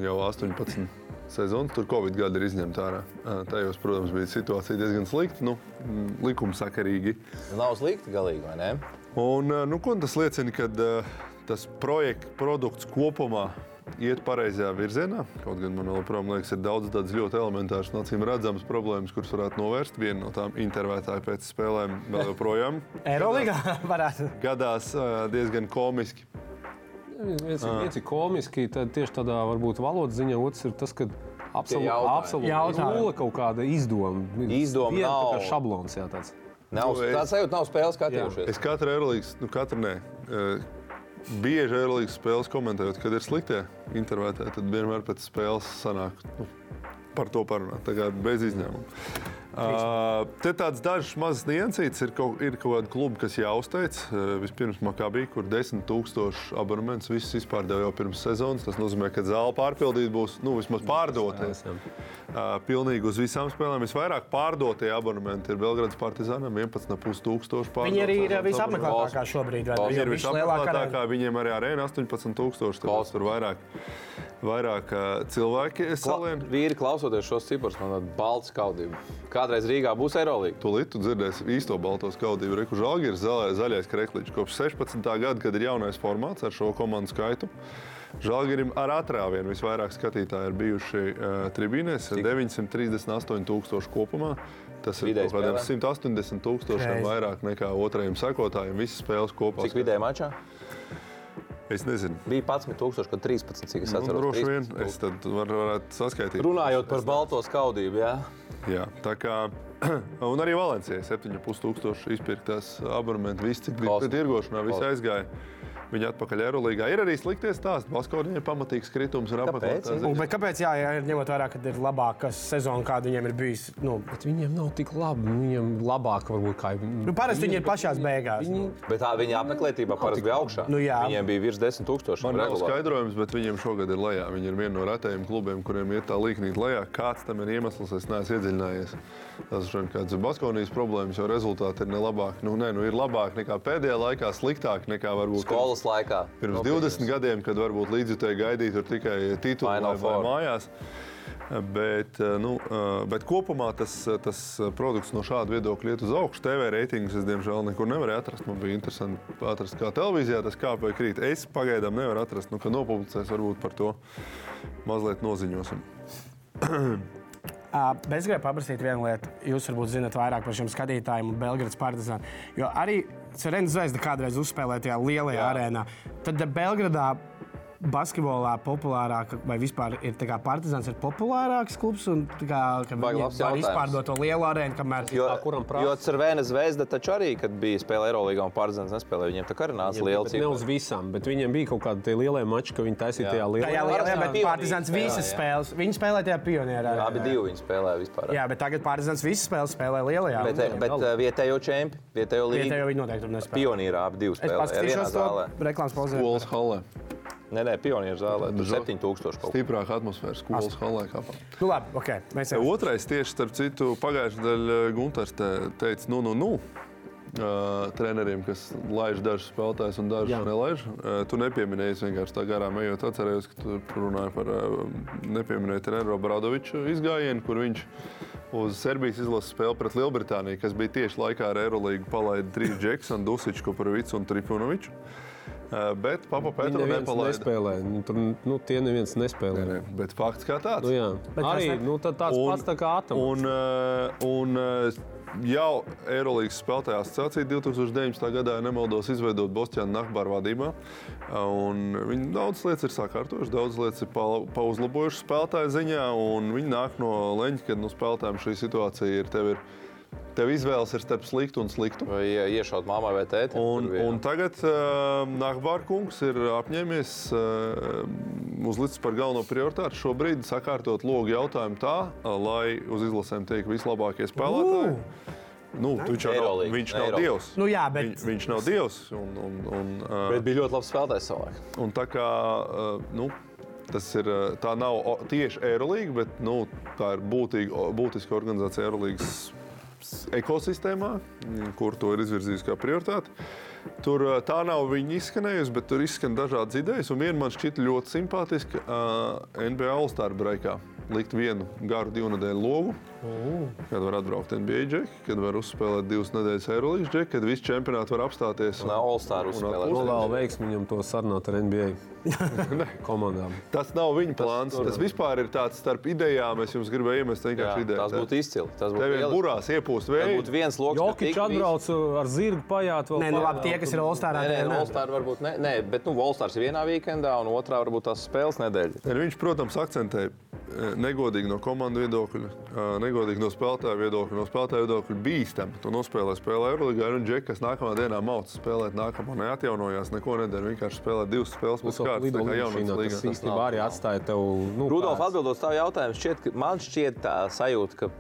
jau 18 sezonas. Tur Covid gadi ir izņemti ārā. Tajos, protams, bija situācija diezgan slikta, nu, mm, likumsakarīgi. Nav slikti galīgi, vai ne? Un, nu, ko tas liecina, ka tas projekts, produkts kopumā iet pareizajā virzienā. Kaut gan man joprojām liekas, ir daudz tādas ļoti elementāras un acīm redzamas problēmas, kuras varētu novērst. Viena no tām intervētāja pēc spēlēm vēl joprojām (laughs) Eirolandā varētu. gadās diezgan komiski. Viens, viens ir komiski, tad tieši tādā varbūt valodas ziņā, otrs ir tas, ka absolūti nulle kaut kāda izdoma. Izdoma Viena tā kā nav. šablons, jā, tāds. Nav, Nu, es- tāds sajūta nav spēles skatījušies. Es katru Eirolandes, nu katru nē. ā, Bieži Eirolandes spēles komentējot, kad ir sliktie intervētāji, tad vienmēr pēc spēles sanāk nu, par to parunāt. Tā kā bez izņēmuma. Uh, te tāds dažs mazs niansīts ir kaut, ir kaut kāda kluba, kas jāuzteic. Uh, vispirms Makabī, kur 10,000 abonementus viss izpārdeva jau pirms sezonas. Tas nozīmē, ka zāle pārpildīta būs nu, vismaz pārdoties. Uh, pilnīgi uz visām spēlēm. Visvairāk pārdotie abonementi ir Belgradas Partizānam 11,5 tūkstoši. Viņi arī ir visapmeklētākā šobrīd. Viņi Jo ir visapmeklētākā, viņiem arī arēna 18,000. Tāpēc tur vairāk, vairāk cilvēki salien. Vīri, klausoties šos ciprus, man tāda balta skaudība. Kādreiz Rīgā būs Eirolandā. Tūlīt tu dzirdēsi īsto balto skaudību. Reku žāgi ir zaļais, zaļais krekliņš. Kopš 16. gada, kad ir jaunais formāts ar šo komandu skaitu. Žēlgārim ar atrāvienu visvairāk skatītāji ir bijuši uh, tribīnēs - 938,000 kopumā. Tas ir kaut kādiem spēlē? 180 tūkstošiem vairāk nekā otrajam sekotājiem. Visas spēles kopā. Cik vidēji mačā? Es nezinu. Bija 11,000, kad 13, cik es Nu, atceros. droši vien 13 es tad var, varētu saskaitīt. Runājot par balto skaudību, jā. Jā, tā kā. (clears throat) Un arī Valencijai 7,5 tūkstoši izpirktās abonementi. Visi, cik bija tirgošanā, Kosmos. aizgāja. Viņa atpakaļ Eirolandā. Ir arī sliktie stāsti. Baskoviem ir pamatīgs kritums un apmeklētājs. Bet kāpēc, jā, ja ņemot vērā, ka ir labāka sezona, kāda viņiem ir bijusi? Nu, Bet viņiem nav tik labi. Viņiem labāk varbūt kā nu, parasti viņi ir pašās beigās. Viņi, Bet tā viņa apmeklētība parasti bija augšā. Nu, jā. Viņiem bija virs 10 tūkstoši. Man nav skaidrojums, bet viņiem šogad ir lejā. Viņi ir viena no retajiem klubiem, kuriem iet tā līnija lejā. Kāds tam ir iemesls, es neesmu iedziļinājies. Tas ir kāds ir Baskovijas problēmas, jo rezultāti ir nelabāki. Nu, nē, nu, ir labāk nekā pēdējā laikā, sliktāk nekā varbūt Skolas laikā. pirms Nopietni. 20 gadiem, kad varbūt līdzjutēji gaidīja tikai titulu vai, vai mājās. Bet, nu, bet kopumā tas, tas produkts no šāda viedokļa iet uz augšu. TV reitingus es diemžēl nekur nevarēju atrast. Man bija interesanti atrast, kā televīzijā tas kāp vai krīt. Es pagaidām nevaru atrast, nu, kad nopublicēs, varbūt par to mazliet noziņosim. (clears throat) Bet es gribēju paprasīt vienu lietu. Jūs varbūt zinat vairāk par šiem skatītājiem un Belgradas partizānu. Jo arī Cerēna Zvaigzne kādreiz uzspēlēja tajā lielajā Jā. arēnā. Tad Belgradā basketbolā populārāk, vai vispār ir tā kā partizāns ir populārāks klubs un tā kā, ka Baigi viņi labs var jautājums. izpārdot to lielu arēnu, kamēr Jo, Tā, kuram prasa? jo Cervēna zvezda taču arī, kad bija spēle Eirolandā un Pārzēns nespēlēja, viņiem tā kā arī nāca liela ne uz cīņa. visām, bet viņiem bija kaut kādi tie lielie mači, ka viņi taisīja tajā lielajā. tajā lielajā, bet Pionīri partizāns spēlē, visas jā. spēles, viņi spēlē tajā pionierā. Abi divi viņi spēlēja vispār. Jā, bet tagad partizāns visas spēles spēlē lielajā. Bet, bet uh, vietējo čempi, vietējo līniju. Vietējo viņi noteikti tur nespēlē. Pionīrā abi divi Es spēlēja. paskatīšos vienā to zālē. reklāmas pauzē. Skolas halē. Nē, nē, pionieru zālē. Tur Žo- 7000 kaut kā. Stiprāka atmosfēra skolas halē. Nu, labi, ok. Mēs jau Otrais tieši starp citu pagājušajā gadā Gunārs te, teica, nu, nu, nu. Uh, treneriem, kas laiž dažus spēlētājus un dažus nelaiž. Uh, tu nepieminēji, es vienkārši tā garām ejot, atcerējos, ka tu runāji par uh, nepieminēju treneru Bradoviču izgājienu, kur viņš uz Serbijas izlases spēli pret Lielbritāniju, kas bija tieši laikā ar Eirolandu, palaida trīs džekus, Dusiču, Kuprovicu un Trifunoviču. Uh, bet Papa Petru nepalaida. nespēlē. Nu, tur, nu, tie neviens nespēlē. Nē, nē, Bet fakts kā tāds. Nu, jā. Bet Arī ne- nu, tad tāds Un- pats tā kā atoms. Un, uh, un uh, jau Eirolandes spēlētāja asociācija 2019. gadā, ja nemaldos, izveidot Bostjānu Nahbāru vadībā. Un Viņi daudz lietas ir sakārtojuši, daudz lietas ir pa- pauzlabojuši spēlētāju ziņā. un Viņi nāk no leņķa, kad no spēlētājiem šī situācija ir. Tev ir Tev izvēles ir starp sliktu un sliktu. Vai ie- iešaut mammai vai tētim? Un, un tagad uh, Nākamārkungs ir apņēmies uh, uzlicis par galveno prioritāti šobrīd sakārtot logu jautājumu tā, uh, lai uz izlasēm tiek vislabākie spēlētāji. Nu, viņš jau nav, Eirolīga, viņš nav Eirolīga. dievs. Nu jā, bet- Viņ, viņš nav dievs. Un, un, un, uh, Bet bija ļoti labs spēlētājs savulaik. un tā kā, uh, nu, tas ir, uh, tā nav tieši Eirolandā, bet nu, tā ir būtīga, būtiska organizācija Eirolandas ekosistēmā, mm, kur to ir izvirzījusi kā prioritāti. Tur tā nav viņa izskanējusi, bet tur izskan dažādas idejas. Un viena man šķita ļoti simpātiska uh, NBA All-Star breakā. Likt vienu garu divu nedēļu logu, kad var atbraukt NBA džeki, kad var uzspēlēt divas nedēļas Eirolandes džeki, kad visi čempionāti var apstāties. Un All-Star uzspēlēja. Nu, vēl veiksmi viņam to sarunāt ar NBA (laughs) komandām. Tas nav viņa plāns. Tas, tas vispār ir tāds starp idejām. Es jums gribēju iemest vienkārši ideju. tas būtu izcili. Tas būtu Tev burās iepūst vēju. būtu viens loks. visi- atbrauc ar zirgu pajāt. vēl Nē, nu labi, tie, kas ir All-Starā, Nē, nē, nu. All-Star varbūt ne, nē, bet nu, All-Stars ir vienā weekendā, un otrā varbūt tās spēles nedēļa. Un Viņš, protams, akcentē eh, negodīgi no komandu viedokļa, eh, negodīgi no spēlētāju viedokļa, no spēlētāju viedokļa bīstami. Tu nospēlē spēlē Eirolandā, un Džeks, kas nākamā dienā mauc spēlēt, nākamā neatjaunojās, neko nedara. Vienkārši spēlē divas spēles pēc kārtas. tā kā jaunais lidmašīnā, līgā. kas īstenībā arī atstāja tev. Nu, Rudolf, atbildot uz tavu jautājumu, šķiet, ka man šķiet tā sajūta, ka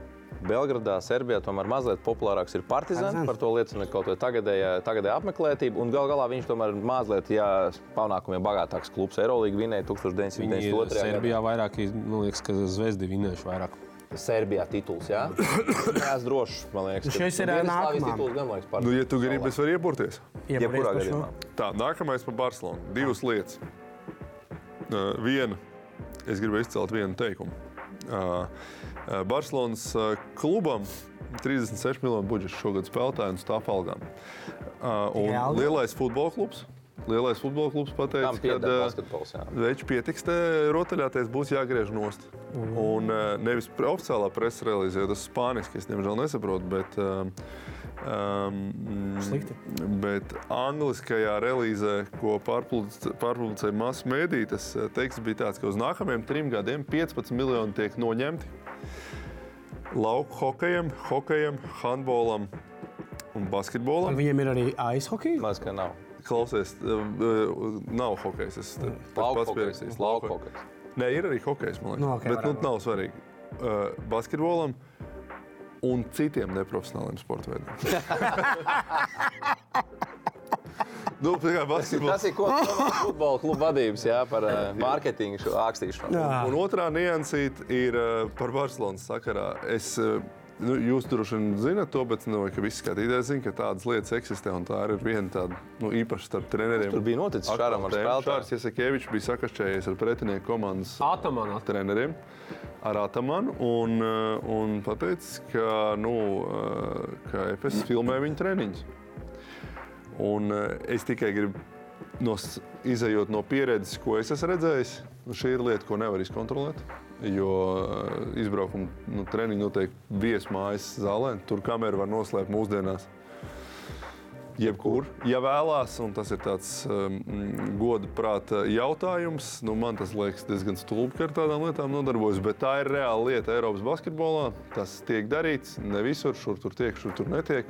Belgradā, Serbijā tomēr mazliet populārāks ir partizāns. Partizans. Par to liecina kaut kāda tagadējā, tagadējā apmeklētība. Un gal galā viņš tomēr mazliet, ja panākumiem bagātāks klubs Eirolandā vinēja Viņi 1992. Serbijā vairāk, ir, man liekas, ka Zvezdi vinējuši vairāk. Serbijā tituls. Jā, jā es droši man liekas, ka Šis ir, nākamā. tituls gan liekas par. Nu, ja tu gribi, es varu iepurties. Jebkurā gadījumā. Tā, nākamais par Barcelonu. Divas lietas. Uh, viena, es gribu izcelt vienu teikumu. Uh, Barcelonas uh, klubam 36 miljonu budžets šogad spēlētājiem un stāv algām. Uh, un alga? lielais futbola klubs. Lielais futbola klubs pateica, ka. Viņš pietiks te rotaļāties, būs jāgriež nost. Un uh, nevis oficiālā presa jo tas ir spāniski, es diemžēl nesaprotu. Bet, um, um, Slikti. Bet angliskajā relīzē, ko pārpublic- pārpublicēja masu mēdī, tas teksts bija tāds, ka uz nākamajiem trim gadiem 15 miljoni tiek noņemti lauku hokejam, hokejam, handbolam un basketbolam. Viņiem ir arī aizhokeja. Maz, ka nav. klausies, uh, nav hokejs. Es te Lauka pats hokejs, pierakstīju. lauka hokejs. Nē, ir arī hokejs, man liekas. Nu, ok, Bet nu, nav svarīgi. Uh, basketbolam un citiem neprofesionāliem sporta veidiem. (laughs) nu, tā kā basketbols. Tas ir ko futbola kluba vadības, jā, par uh, mārketingu šo ākstīšanu. Jā. Un otrā niansīte ir uh, par Barcelonas sakarā. Es, uh, nu, jūs droši vien zinat to, bet nu, ka visi skatītāji zina, ka tādas lietas eksistē. un Tā ir viena tāda nu, īpaša starp treneriem. Tur bija noticis Šāram ar spēlētāju? Šārs Jasakēvičs bija sakašķējies ar pretinieku komandas Atamanā. treneriem. Ar Atamanu un, uh, un pateicis, ka, nu, uh, ka FS filmē viņa treniņus. Un uh, es tikai gribu no, izējot no pieredzes, ko es esmu redzējis. Nu, šī ir lieta, ko nevar izkontrolēt. Jo uh, izbraukuma nu, treniņi notiek viesmājas zālē. Tur kameru var noslēpt mūsdienās. Jebkur, ja vēlās, un tas ir tāds um, goda prāta jautājums, nu, man tas liekas diezgan stulbi, ka ar tādām lietām nodarbojas. Bet tā ir reāla lieta Eiropas basketbolā. Tas tiek darīts ne visur, šur tur tiek, šur tur netiek.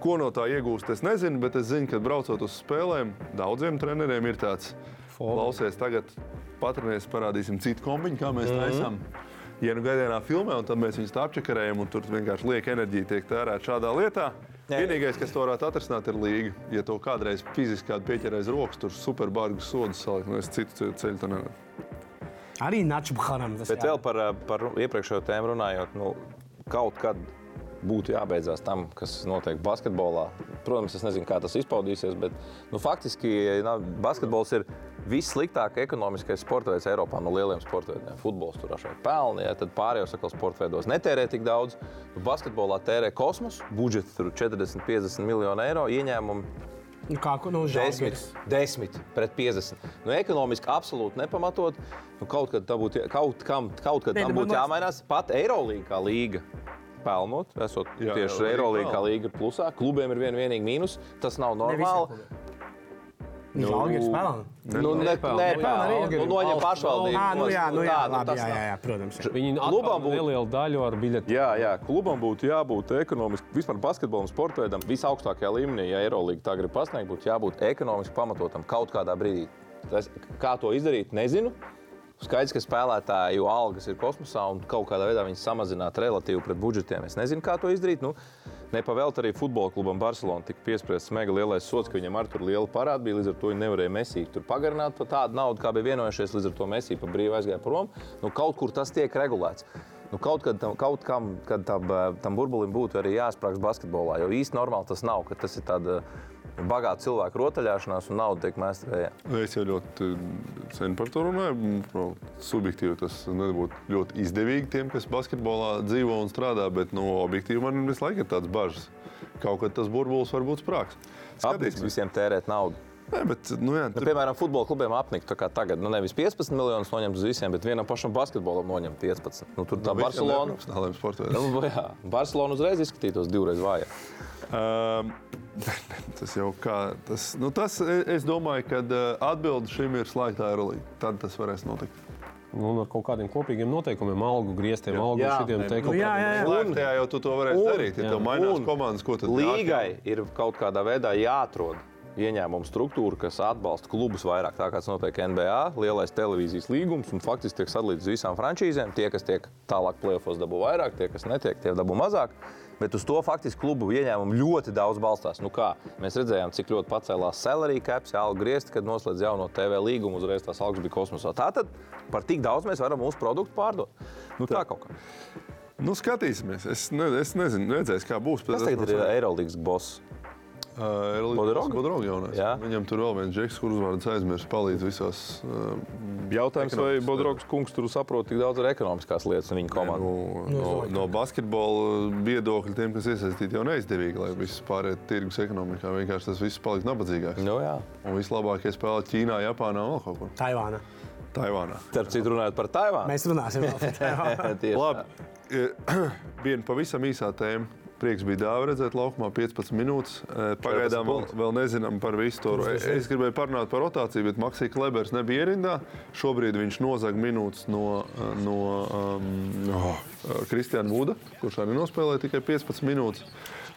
Ko no tā iegūst, es nezinu, bet es zinu, ka braucot uz spēlēm, daudziem treneriem ir tāds, klausies, tagad patronies, parādīsim citu kombiņu, kā mēs taisām. Ja nu gaidienā filmē, un tad mēs viņus apčakarējam, un tur vienkārši lieka enerģija tiek tērēta šādā lietā. Vienīgais, kas to varētu atrisināt, ir līga. Ja to kādreiz fiziski kādu pieķerēs rokas, tur superbargus sodus salikt, nu es citu ce- ceļu tā nevaru. Arī Načbuhanam tas Bet vēl par, uh, par iepriekšējo tēmu runājot, nu, kaut kad būtu jābeidzās tam, kas notiek basketbolā. Protams, es nezinu, kā tas izpaudīsies, bet nu, faktiski na, basketbols ir vissliktāk ekonomiskais sporta veids Eiropā no lieliem sporta veidiem. Futbols tur ražo pelni, ja, tad pārējos atkal sporta veidos netērē tik daudz. Nu, basketbolā tērē kosmos, budžets tur 40-50 miljonu eiro ieņēmumu. Nu, Kā nu, Desmit, desmit pret 50. Nu, ekonomiski absolūti nepamatot. Nu, kaut kad, būtu, kaut kam, kaut kad Nē, tam nu, būtu jāmainās. Pat Eirolandā līga. Pelnot, esot Jā, tieši Eirolandā kā pelna. līga ir plusā. Klubiem ir viena vienīga mīnus. Tas nav normāli. Žēlgars spēlē. Nu, ne, nepelna. nē, Nu, jā, nu, nu, noņem pašvaldību. Ā, nu jā, nu jā, Tā, nu, labi, jā, jā, jā, protams. Jā. Viņi Klubam būtu- nelielu daļu ar biļeti. Jā, jā, klubam būtu jābūt ekonomiski, vispār basketbolam, sporta veidam, visaugstākajā līmenī, ja Eirolandā tā grib pasniegt, būtu jābūt ekonomiski pamatotam kaut kādā brīdī. Tas, kā to izdarīt, nezinu. Skaidrs, ka spēlētāju algas ir kosmosā un kaut kādā veidā viņas samazināt relatīvi pret budžetiem. Es nezinu, kā to izdarīt. Nu, Nepavēlt arī futbola klubam Barcelona tika piespriests mega lielais sots, ka viņam ar tur liela parāda bija. Līdz ar to viņi nevarēja mesīt tur pagarināt par tādu naudu, kā bija vienojušies. Līdz ar to mesī pa brīvu aizgāja prom. Nu, kaut kur tas tiek regulēts. Nu, kaut kad tam, kaut kam, kad tam, eh, tam burbulim būtu arī jāsprāgst basketbolā, jo īsti normāli tas nav, ka tas ir tāds bagāts cilvēku rotaļāšanās un nauda tiek mēsta vējā. Es jau ļoti sen par to runāju. Pro- Subjektīvi tas nebūtu ļoti izdevīgi tiem, kas basketbolā dzīvo un strādā, bet no objektīvi man visu laiku ir tāds bažas. Kaut kad tas burbulis var būt sprāgs. Apniks visiem tērēt naudu. Nē, bet, nu, jā, Nu, tur, piemēram, futbola klubiem apnikt tā kā tagad. Nu, nevis 15 miljonus noņemt uz visiem, bet vienam pašam basketbolam noņemt 15. Nu, tur tā Barcelona. Profesionāliem sportiem. Nu, jā, Barcelona uzreiz izskatītos divreiz vājāk. Um, (laughs) tas jau kā. Tas, nu, tas, e- es domāju, ka atbilde šim ir slēgta aerolīga. Tad tas varēs notikt. Nu, ar kaut kādiem kopīgiem noteikumiem, algu grieztiem, algu šitiem te Nu, kaut jā, jā, kādiem. jā. Slēgtajā jau tu to varēsi un- darīt. Ja tev mainās Un komandas, ko tad Līgai ir kaut kādā veidā jāatrod ieņēmuma struktūra, kas atbalsta klubus vairāk, tā kā tas notiek NBA, lielais televīzijas līgums, un faktiski tiek sadalīts visām frančīzēm. Tie, kas tiek tālāk plēsofos, dabū vairāk, tie, kas netiek, tie dabū mazāk. Bet uz to faktiski klubu ieņēmumu ļoti daudz balstās. Nu kā, mēs redzējām, cik ļoti pacēlās salary caps, algu griezti, kad noslēdz jauno TV līgumu, uzreiz tās algas bija kosmosā. Tātad par tik daudz mēs varam mūsu produktu pārdot. Nu, tā kaut kā. Nu, skatīsimies. Es, ne, es nezinu, redzēs, kā būs. Kas tagad ir Eirolandes boss? Jā. Viņam tur vēl viens džeks, kurus vārds aizmirst, palīdz visās. Uh, Jautājums, vai Bodrogs kungs tur saprot tik daudz ar ekonomiskās lietas un viņa komandu? no, no, no basketbola viedokļa tiem, kas iesaistīti, jau neizdevīgi, lai viss pārējais tirgus ekonomikā vienkārši tas viss paliek nabadzīgāks. Nu, jā. Un vislabākie spēlē Ķīnā, Japānā un vēl kaut kur. Taivāna. Taivānā. Starp citu, runājot par Taivānu. Mēs runāsim vēl par (laughs) Taivānu. Labi. (clears throat) Viena pavisam īsā tēma. Prieks bija dāvā redzēt laukumā 15 minūtes. Pagaidām vēl, vēl nezinām par visu to. Es gribēju parunāt par rotāciju, bet Maksija Klebers nebija ierindā. Šobrīd viņš nozag minūtes no, no um, Kristiāna Vuda, kurš arī nospēlēja tikai 15 minūtes.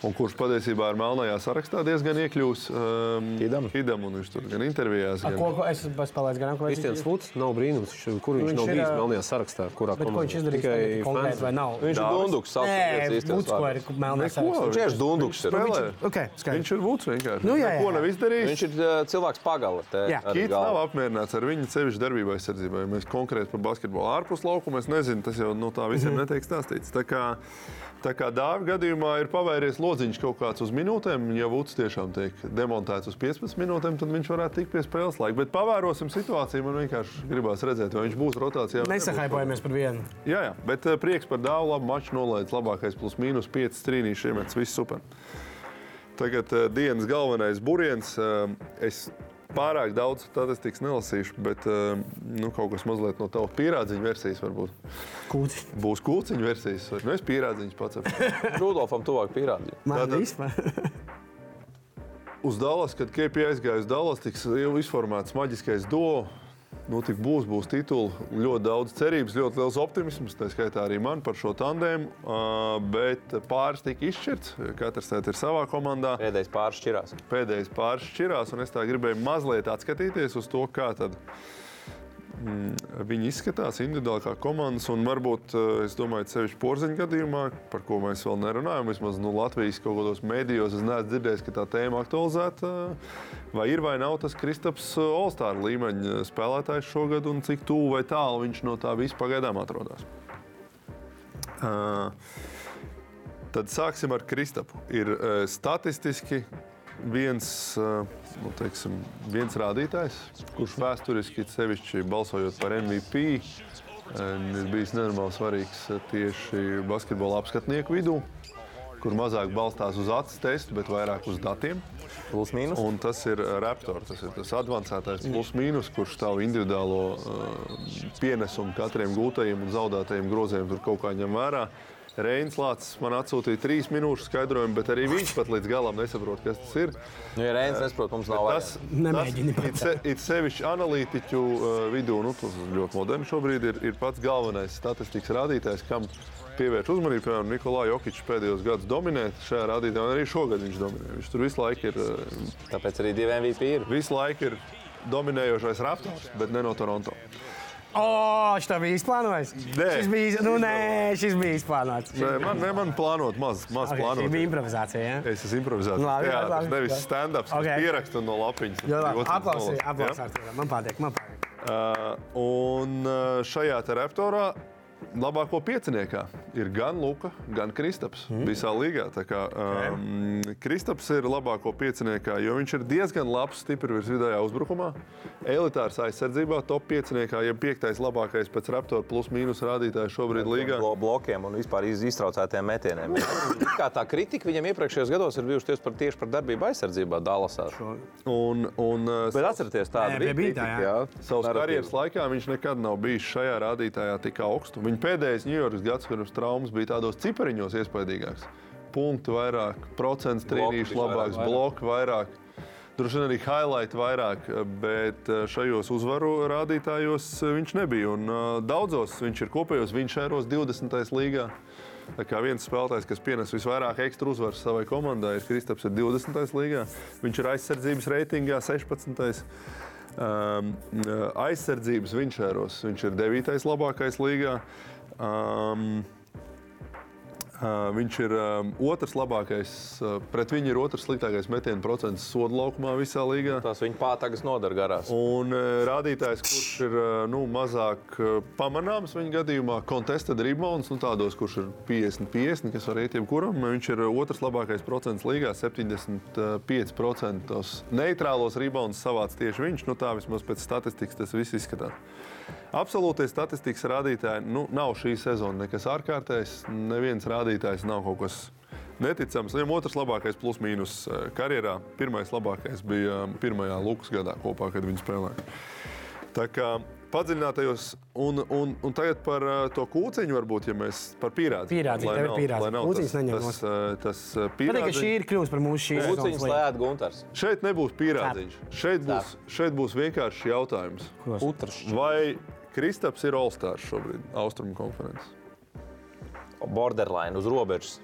Un kurš patiesībā ir melnajā sarakstā diezgan iekļūs um, Hidam. Hidam, un viņš tur gan intervijās, gan Ko, ko es spēlēju garām, ko Kristians Futs nav brīnums, kur viņš, Viņš nav ir, bijis melnajā sarakstā, kurā Bet ko viņš izdarīs Tikai konkrēti vai nav? Viņš ir? Dunduks, sauc Nē, pēc īstajos Vuds, ko ir Neko. saraksts. Viņš ir Dunduks. Viņš ir būts vienkārši. Nu, jā, jā, jā. nav izdarījis. Viņš ir cilvēks pagala. Kīts nav apmierināts ar viņu sevišķu darbību aizsardzībā. Ja mēs konkrēti par basketbolu ārpus laukuma, es nezinu, tas jau no tā visiem netiek stāstīts. Tā kā, tā kā dāvā gadījumā ir pavērties lodziņš kaut kāds uz minūtēm, ja Vuds tiešām tiek demontēts uz 15 minūtēm, tad viņš varētu tikt pie spēles laika. Bet pavērosim situāciju, man vienkārši gribās redzēt, vai viņš būs rotācijā. Nesahaipojamies par vienu. Jā, jā, bet eh, prieks par dāvu, labu maču nolaidis, labākais plus mīnus 5 strīnīši iemets, viss super. Tagad uh, dienas galvenais buriens. Uh, es pārāk daudz statistikas nelasīšu, bet uh, nu, kaut kas mazliet no tavas pierādziņa versijas varbūt. Kūci. Būs kūciņa versijas, nu es pierādziņus pats. (laughs) Rudolfam tuvāk pierādīja. Man vispār. (laughs) Uz Dallas, kad KP aizgāja uz Dallas, tiks jau izformēts maģiskais duo. Nu, tik būs, būs tituli, ļoti daudz cerības, ļoti liels optimisms. Tā skaitā arī man par šo tandēmu. Uh, bet pāris tika izšķirts. Katrs tagad ir savā komandā. Pēdējais pāris šķirās. pēdējais pāris šķirās, un es tā gribēju mazliet atskatīties uz to, kā tad, mm, viņi izskatās individuāli kā komandas. Un varbūt, eh, es domāju, sevišķi porziņa gadījumā, par ko mēs vēl nerunājam, vismaz nu, Latvijas kaut kādos mēdījos, es neesmu dzirdējis, ka tā tēma aktualizēta. Vai ir vai nav tas Kristaps Olstāra līmeņa spēlētājs šogad, un cik tuvu vai tālu viņš no tā visa pagaidām atrodas? Uh, Tad sāksim ar Kristapu. Ir uh, statistiski viens, uh, nu, teiksim, viens rādītājs, kurš vēsturiski, sevišķi balsojot par MVP, uh, ir bijis nenormāli svarīgs uh, tieši basketbola apskatnieku vidū, kur mazāk balstās uz acu testu, bet vairāk uz datiem. Plus mīnus. Un tas ir uh, Raptor, tas ir tas avansētais plus-mínus, kurš tavu individuālo uh, pienesumu katriem gūtajiem un zaudētajiem groziem tur kaut kā ņem vērā. Reins Lācis man atsūtīja trīs minūšu skaidrojumu, bet arī viņš pat līdz galam nesaprot, kas tas ir. Nu, ja Reins nesaprot, mums nav Tas. Nemēģini tas it, it sevišķi analītiķu uh, vidū, nu, tas ļoti moderns šobrīd, ir, ir pats galvenais statistikas rādītājs, kam pievērš uzmanību. Piemēram, Nikolai Jokičs pēdējos gados dominē šajā rādītājā, un arī šogad viņš dominē. Viņš tur visu laiku ir, uh, Tāpēc arī divi MVP ir. visu laiku ir dominējošais Raptors, bet ne no Toronto. O, šis bija izplānojis. Nē. Šis bija, nu, nē, šis bija izplānots. Nē, man, ne, man plānot maz, maz Okay, šī plānot. bija improvizācija. Ja? Es esmu improvizēts. Nu, labi, Teātris, labi, nevis stand-ups, okay. Okay. pierakstu no lapiņas. Jā, labi. Aplausī, aplausī. Ja? Man patīk, man patīk. Uh, un uh, šajā te raptorā labāko pieciniekā ir gan Luka, gan Kristaps mm. visā līgā. Kā, um, Kristaps ir labāko pieciniekā, jo viņš ir diezgan labs, stipri virs vidējā uzbrukumā. Elitārs aizsardzībā, top pieciniekā, ja piektais labākais pēc raptora plus mīnus rādītāja šobrīd līgā. Blo blokiem un vispār iz- iztraucētiem metieniem. Kā tā kritika viņam iepriekšējos gados ir bijusi tieši par, tieši par darbību aizsardzībā Dallasā. Un, un, uh, Bet atcerieties, tāda bija bija tā, jā. Savas Narratīva. karjeras laikā viņš nekad nav bijis šajā rādītājā tik augstu. Viņa pēdējais Ņujorkas gads, uz traumas bija tādos cipariņos iespaidīgāks. Punktu vairāk, procents vairāk, labāks, bloku vairāk. Droši vien arī highlight vairāk, bet eh, šajos uzvaru rādītājos eh, viņš nebija. Un uh, daudzos viņš ir kopējos vinšēros 20. līgā. Tā kā viens spēlētājs, kas pienes visvairāk ekstra uzvaru savai komandai, ir Kristaps ar 20. līgā. Viņš ir aizsardzības reitingā 16. Um, aizsardzības viņš ir 9. labākais līgā. Um, viņš ir otrs labākais, pret viņu ir otrs sliktākais metienu procents sodu laukumā visā līgā. Tas viņa pātagas nodara garās. Un rādītājs, kurš ir nu, mazāk pamanāms viņa gadījumā, contested rebounds, nu, tādos, kurš ir 50-50, kas var iet jebkuram, viņš ir otrs labākais procents līgā, 75% tos neitrālos rebounds savāc tieši viņš. Nu, tā vismaz pēc statistikas tas viss izskatās. Absolūtie statistikas rādītāji nu, nav šī sezona nekas ārkārtējs. Neviens rādītājs nav kaut kas neticams. Viņam otrs labākais plus-mínus eh, karjerā. Pirmais labākais bija eh, pirmajā Lukas gadā kopā, kad viņi spēlēja. Tā kā padziļinātajos, un, un, un tagad par uh, to kūciņu, varbūt, ja mēs par pierādzi. Pierādzi, tev ir pierādzi. Kūciņas neņem tas, uh, tas uh, Patīk, ka šī ir kļuvusi par mūsu šīs lietu. lēt Gunters. Šeit nebūs pierādziņš. Šeit būs, šeit būs vienkārši jautājums. Utrs. Vai Kristaps ir All-Stars šobrīd, Austrumu konferences? Borderline uz robežas.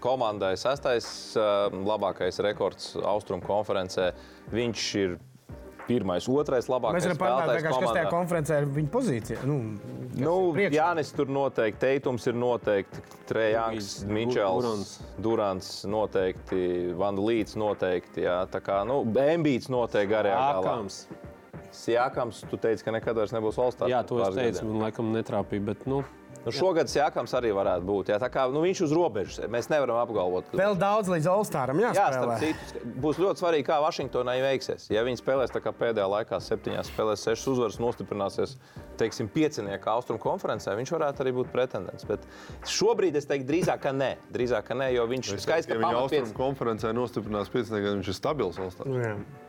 komandai sastais uh, labākais rekords Austrum konferencē. Viņš ir pirmais, otrais labākais Mēs varam parunāt, kas tajā konferencē ir viņa pozīcija. Nu, Nu? Jānis tur noteikti, Teitums ir noteikti, Trejāns, Mičels, Durants. Durants noteikti, Vanda Līts noteikti. Jā, tā kā, nu, Embīts noteikti garajā galā. Ākams. Sjakams, tu teici, ka nekad vairs nebūs Olstārs. Jā, to es teicu, man laikam netrāpīja. Bet, nu, Nu, šogad Sjakams arī varētu būt. Jā, tā kā nu, viņš uz robežas, mēs nevaram apgalvot. Vēl daudz līdz Olstāram Jā, jāspēlē. citu, būs ļoti svarīgi, kā Vašingtonai veiksies. Ja viņi spēlēs pēdējā laikā, septiņās spēlēs, sešas uzvaras, nostiprināsies, teiksim, piecinieka austrumu konferencē, viņš varētu arī būt pretendents. Bet šobrīd es teiktu, drīzāk, ka nē, drīzāk, ka nē jo viņš ir skaists, Ja ka viņa austrumu piec- konferencē nostiprinās pieciniekā, viņš ir stabils.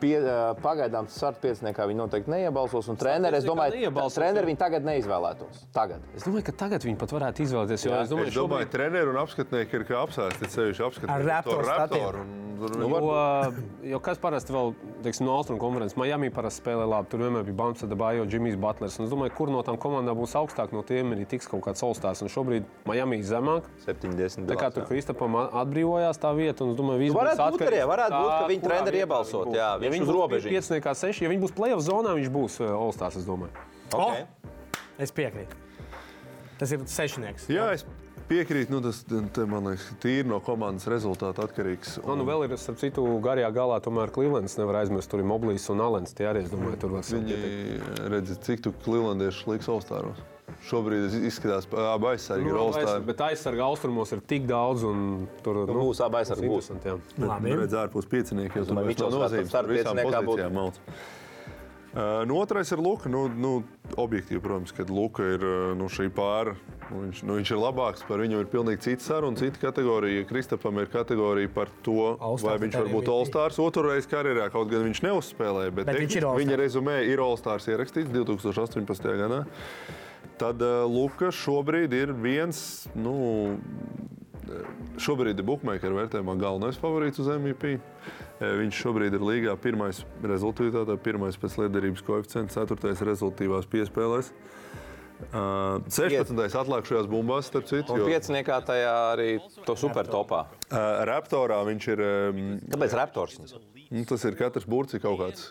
Pie, pagaidām starta pieciniekā viņi noteikti neiebalsos. Un treneri, es domāju, ka treneri viņi tagad neizvēlētos. Tagad. es domāju, ka tagad viņi pat varētu izvēlēties. Jo Jā, es domāju, domāju, šobrīd, ka treneris un apskatnieki ir kā apsēsti. Ceļš apskatīt Ar Raptors statiem. Jo, jo kas parasti vēl, teiksim, no Austrumu konferences, Miami parasti spēlē labi. Tur vienmēr bija Bams, Dabājo, Džimijs Butlers. Un es domāju, kur no tām komandām būs augstāk, no tiem arī tiks kaut kāds solstārs. Un šobrīd Miami ir zemāk. 70. Tā kā tur Kristapam atbrīvojās tā vieta, un es domāju, viss Varētu būs būt arī, varētu būt, ka viņi treneri iebalsot, jā, ja viņš viņi būs robežiņas. pieciniekā seši, ja viņi būs playoff zonā, viņš būs Olstārs, es domāju. Okay. Es piekrītu. Tas ir sešnieks. Jā, es piekrītu. Nu, tas te, man liekas, tīri no komandas rezultāta atkarīgs. Man nu vēl ir, starp citu, garajā galā tomēr Clevelands nevar aizmirst. Tur ir Moblīs un Alens. Tie arī, es domāju, tur var Viņi sakiet. redz, cik tu klilandieši liks Olstāros. Šobrīd izskatās, ka abi aizsargi ir Olstāri. Bet aizsarga austrumos ir tik daudz, un tur Nu, būs abi aizsargi, būs. Labi. Redz, ārpus pieciniekiem jau varētu nozīmes. starta Tur visām pozīcijām mauc. Uh, nu, otrais ir Luka. Nu, nu, objektīvi, protams, kad Luka ir nu, šī pāra. Nu, viņš, nu, viņš ir labāks, par viņu ir pilnīgi cits saruna, cita kategorija. Kristapam ir kategorija par to, vai viņš var būt otru reizi karjerā, kaut gan viņš neuzspēlēja. Bet, Bet viņš ir viņa rezumē ir All-Stars ierakstīts 2018. gadā. Tad uh, Luka šobrīd ir viens. Nu, Šobrīd ir Bookmaker vērtējumā galvenais favorīts uz MVP. Eh, Viņš šobrīd ir līgā pirmais rezultātā, pirmais pēc liederības koeficienta, ceturtais rezultātās piespēlēs. Uh, 16. atlikušajās bumbās, starp citu. Un jo, pieciniekā tajā arī to super topā. uh, Raptorā viņš ir. Um, Kāpēc Raptors? nu, tas ir katrs burts, kaut kāds,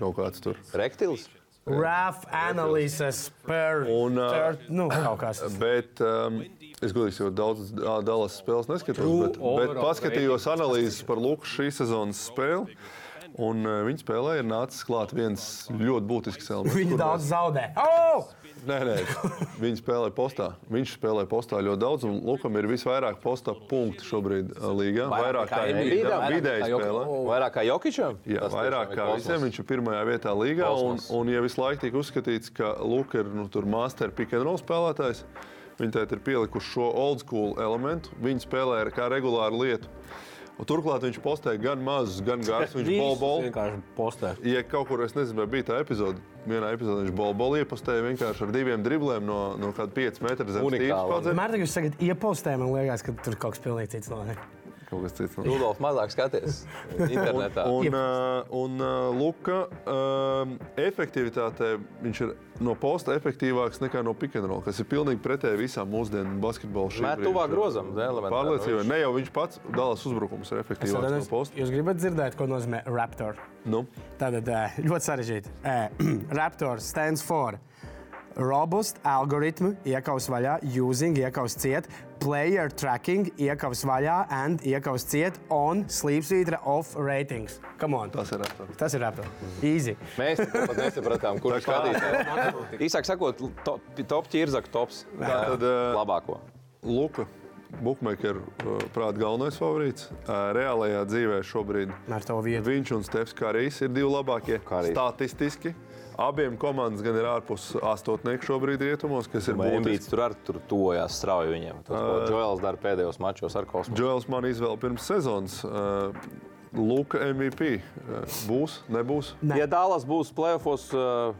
kaut kāds tur. Rektils? RAF analīzes per Un, ā, third, nu, kaut kas. Bet um, es godīgi jau daudz Dallas spēles neskatos, bet, bet paskatījos analīzes par Luku šīs sezonas spēli. Un uh, viņa spēlē ir nācis klāt viens ļoti būtisks elements. Kur daudz zaudē. Oh! Nē, nē, viņi spēlē postā. Viņš spēlē postā ļoti daudz, un Lukam ir visvairāk postā punktu šobrīd līgā. Vairāk kā vidēji spēlē. Vairāk kā Jokičam? Jā, Tas vairāk kā visiem. Viņš ir pirmajā vietā līgā. Un, un ja visu laiku tiek uzskatīts, ka Luka ir nu, tur master pick and roll spēlētājs, viņi tagad ir pielikuši šo old school elementu. Viņi spēlē kā regulāru lietu. Un turklāt viņš postē gan mazus, gan garus. Viņš bol bol. vienkārši postē. Ja kaut kur es nezinu, vai bija tā epizode, vienā epizodē viņš bol bol iepostēja vienkārši ar diviem dribliem no, no kāda 5 metru zemes jūs tagad iepostējat, man liekas, ka tur kaut kas pilnīgi cits notiek. Kaut kas cits. Rudolf mazāk skaties internetā. Un, uh, un uh, Luka uh, efektivitātē viņš ir no posta efektīvāks nekā no pick and roll, kas ir pilnīgi pretēji visām mūsdienu basketbola šīm. Mēt tuvāk grozam, elementāri. Pārliecība. Ne jau viņš pats dalās uzbrukums ir efektīvāks no posta. Jūs gribat dzirdēt, ko nozīmē Raptor? Nu, Tātad eh, ļoti sarežģīti. Eh, (clears throat) Raptor stands for Robust algoritmu, iekaus vaļā, using, iekaus ciet, player tracking, iekaus vaļā, and iekaus ciet, on, sleepsvītra, off ratings. Come on. tas ir aptuveni. Tas ir Raptor. Easy. Mēs pat nesapratām, kurš skatītājs. (laughs) Īsāk sakot, top, top ķirzaka tops. Tā tad, Labāko. Luka. Bookmaker, prāt, galvenais favorīts. Reālajā dzīvē šobrīd viņš un Stefs Kārijs ir divi labākie. Karijs. Statistiski. Abiem komandas gan ir ārpus astotnieku šobrīd rietumos, kas ir būtiski. Embīts tur arī tur tuvojās strauji viņiem. Tas, ko Džoels dara pēdējos mačos ar kosmosu. Džoels man izvēlēja pirms sezonas. Uh, Luka MVP. Uh, būs, nebūs. Ne. Ja Dālas būs plēsofos,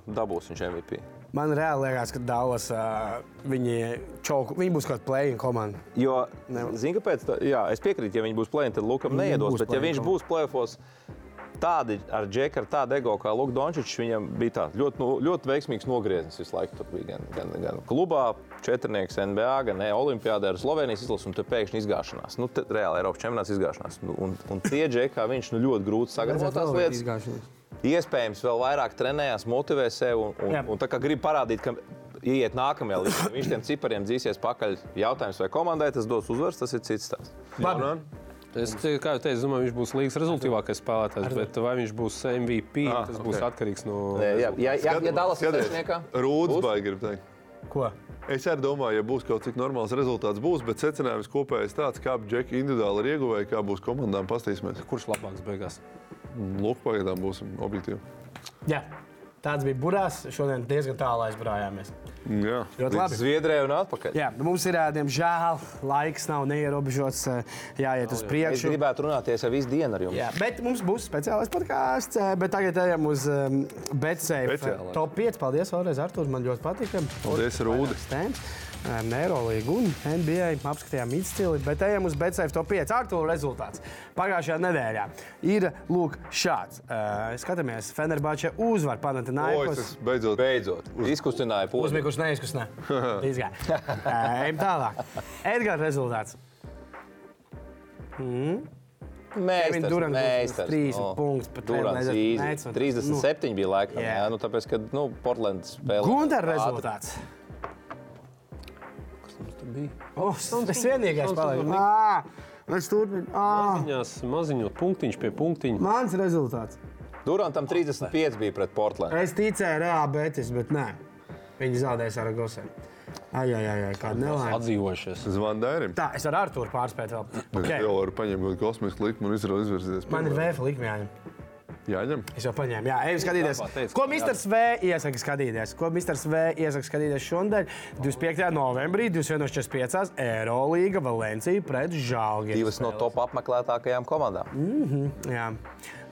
dabūs viņš MVP. Man reāli liekas, ka Dallas uh, viņi, čauku, viņi būs kaut kāda plēņa komanda. Jo, zini, kāpēc? Tā, jā, es piekrītu, ja viņi būs plēsoņi, tad Lukam neiedos. būs Bet, ja viņš būs plēsofos, tādi ar džeku, ar tādu ego kā Lukas Dončits, viņam bija tāds ļoti, nu, ļoti veiksmīgs nogrieznis visu laiku. Tur bija gan, gan, gan klubā, četrnieks NBA, gan ne, Olimpijādē ar Slovenijas izlasi, un tur pēkšņi izgāšanās. Nu, te, reāli Eiropas čempionāts izgāšanās. Nu, un, un tie džeki, kā viņš nu, ļoti grūti sagatavot tās lietas. Izgāšanās. Iespējams, vēl vairāk trenējās, motivē sevi un, un, Jā. un tā kā grib parādīt, ka iet nākamajā līmenī. Viņš tiem cipariem dzīsies pakaļ. Jautājums, vai komandai tas dos uzvaras, tas ir cits stāsts. Es te- kā jau teicu, domāju, viņš būs līgas rezultātīvākais spēlētājs, bet vai viņš būs MVP, Ah, tas būs ok. atkarīgs no. Nē, Jā, ja, ja, ja Dallas ir Skaties, sešniekā, Rūdas baigi grib teikt. Ko? Es arī domāju, ja būs kaut cik normāls rezultāts, būs, bet secinājums kopējais tāds, kā džeki individuāli ir ieguvēji, kā būs komandām, pastīsimies. Kurš labāks beigās? Lūk, pagaidām būsim objektīvi. Jā. Tāds bija burās. Šodien diezgan tālu aizbrājāmies. Jā, Ļoti labi. Zviedrijai un atpakaļ. Jā, nu mums ir, diemžēl, laiks nav neierobežots, jāiet uz Es priekšu. gribētu runāties ar visu dienu ar jums. Jā, bet mums būs speciālais podkāsts. Bet tagad ejam uz um, Speciālais. top 5. Paldies, vēlreiz, Artur. Man ļoti patika. Paldies, Rūdi. Neirolīga un NBA apskatījām izcili, bet ejam uz BCF top 5. Artur rezultāts pagājušajā nedēļā ir lūk šāds. Uh, skatāmies, Fenerbāča uzvar Panathinaikos. tas beidzot. Beidzot, izkustināja pūli. Uzmīgus. Ā, Ejam tālāk. Edgars rezultāts. Kevin Durant būs trīs punktus pat Durants un- 37 bija laikam. Jā. Jā, nu, tāpēc, ka nu, Portlands spēlē. Gunter ātri. Bija? Oh, es vienīgais Ā, Es turpinu. Maziņās, maziņot punktiņš pie punktiņa. Mans rezultāts. Durantam 35 bija pret Portlandu. Es ticēju reāli, bet es, bet nē. Viņi zaudēja Saragosē. Ai, ai, ai, ai kāda nelaime. Atdzīvojušies. Zvandērim. Tā, es varu Artūru pārspēt vēl. Okay. jau varu paņemt kaut kosmisku likumu un izra- izvirzīties. Man ir vēfa likme jāņem. Jāņem. Es jau paņēmu, jā, ejam skatīties. Teicu, Ko Mr. V iesaka skatīties? Ko Mr. V iesaka skatīties šodien? 25. novembrī, 21.45. Eirolīga Valencija pret Žālgi. Divas no top apmeklētākajām komandām. Jā,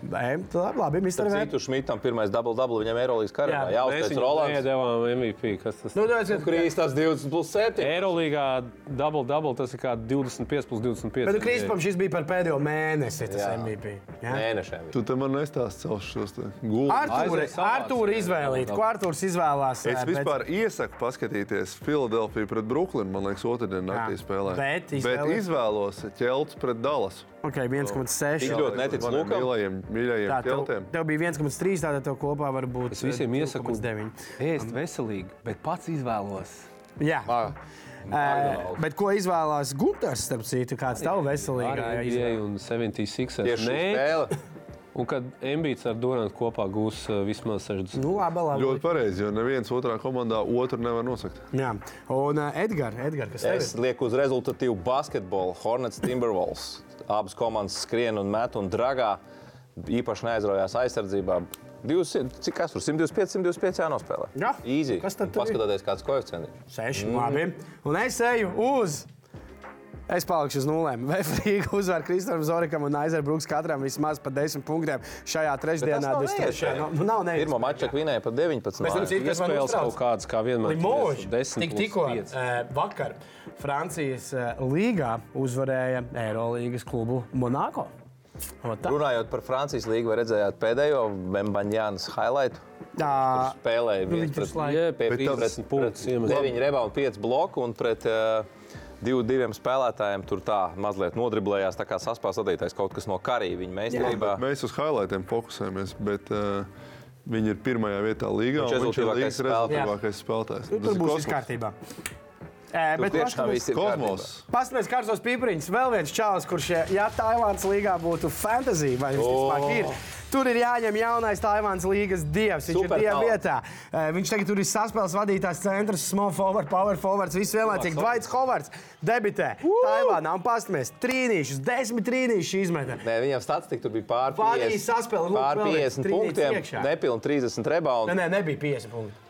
Ejam, tā labi, Mr. V. Citu Šmitam pirmais double-double viņam Eirolandes karjerā. Jā, Jā, Mēs viņu Rolands. iedevām MVP. Kas tas Nu, ir? tāpēc, ka- Krīstas 20 plus 7. Eirolīgā double double tas ir kā 25 plus 25. Bet nu, Krispam šis bija par pēdējo mēnesi, tas Jā. MVP. Jā? Mēnešiem. Tu te man nestāsti savus šos te gulus. Artūri izvēlīt. Ko Artūrs izvēlās? Es pēc- vispār iesaku paskatīties Filadelfiju pret Brooklynu. Man liekas, otrdien naktī spēlē. bet bet izvēli- izvēlos ķelts pret Dallasu. Ok, 1,6. Tik ļoti netic Lukam? Mīļajiem Tā, tev, ķeltiem. tev bija 1,3, tātad tev kopā var būt Es visiem eh, iesaku 0,9. ēst veselīgi, bet pats izvēlos. Jā. Ah, Ē, bet ko izvēlās Gunārs, starp citu, kāds tev veselīgā Arī izvēle? NBA un 76. Tieši šī spēle. Un kad Embīts ar Durantu kopā gūs uh, vismaz 60. Nu, labi, labi. Ļoti pareizi, jo neviens otrā komandā otru nevar nosakt. Jā. Un uh, Edgars, Edgar, kas tev Es ir? lieku uz rezultatīvu basketbolu. Hornets Timberwolves. Abas komandas skrien un met un dragā. Īpaši neaizraujās aizsardzībā. 200, cik tas tur 125, 125 jānospēlē? Jā. Easy. Kas tad ir? Paskatieties, kāds koeficients. Seši. Mm. Labi. Un es eju uz. Es palikšu uz nulēm. Vai Frīga uzvar Kristofam Zorikam un Aizerbruks katram vismaz pa 10 punktiem šajā trešdienā, 23. No, nu, nav neiespējami. Pirmā mača vinēja par 19. Mēs tam man Iespējas kaut kādas, kā vienmēr. Limoži. 10 Tik, tikko 5. eh, vakar Francijas eh, līgā uzvarēja Eirolandes klubu Monako. Runājot par Francijas līgu, vai redzējāt pēdējo Bembaņānas highlight? Tā, Spēlēja Nu, viens pret visu laiku- Jā, pie pret trīs- 30 punktus iemet. 9 rebounds, 5 bloku un pret uh, divu, diviem spēlētājiem tur tā mazliet nodriblējās. Tā kā saspās vadītājs kaut kas no karī viņa meistarībā. Mēs uz highlightiem fokusējamies, bet uh, viņi ir pirmajā vietā līgā. Viņš un Viņš ir līgas spēlētājs. rezultātīvākais spēlētājs. nu, Tas tur būs viss kārtībā. Eh, Bet Tiešām viss ir Kosmos. Paskatāmies, kādos pīpariņus. Vēl viens čalis, kurš, ja- ja Taivānas līgā būtu fantasy, vai visticamāk O. ir, tur ir jāņem jaunais Taivānas līgas dievs. Viņš Super ir dieva vietā. Viņš tagad tur ir saspēles vadītājs centrs, small forward, power forwards, viss vienlaicīgi. Dvaits Hovards debitē Taivānā un paskatāmies. Trīnīšus, desmit trīnīšus izmetē. Nē, viņam statistika tur bija pār Vadīja 50, saspēli, lūk, pār vēl viens 50 trīnītis punktiem, nepilni 30 rebounds. Nē, nē, nebija 50 punkti.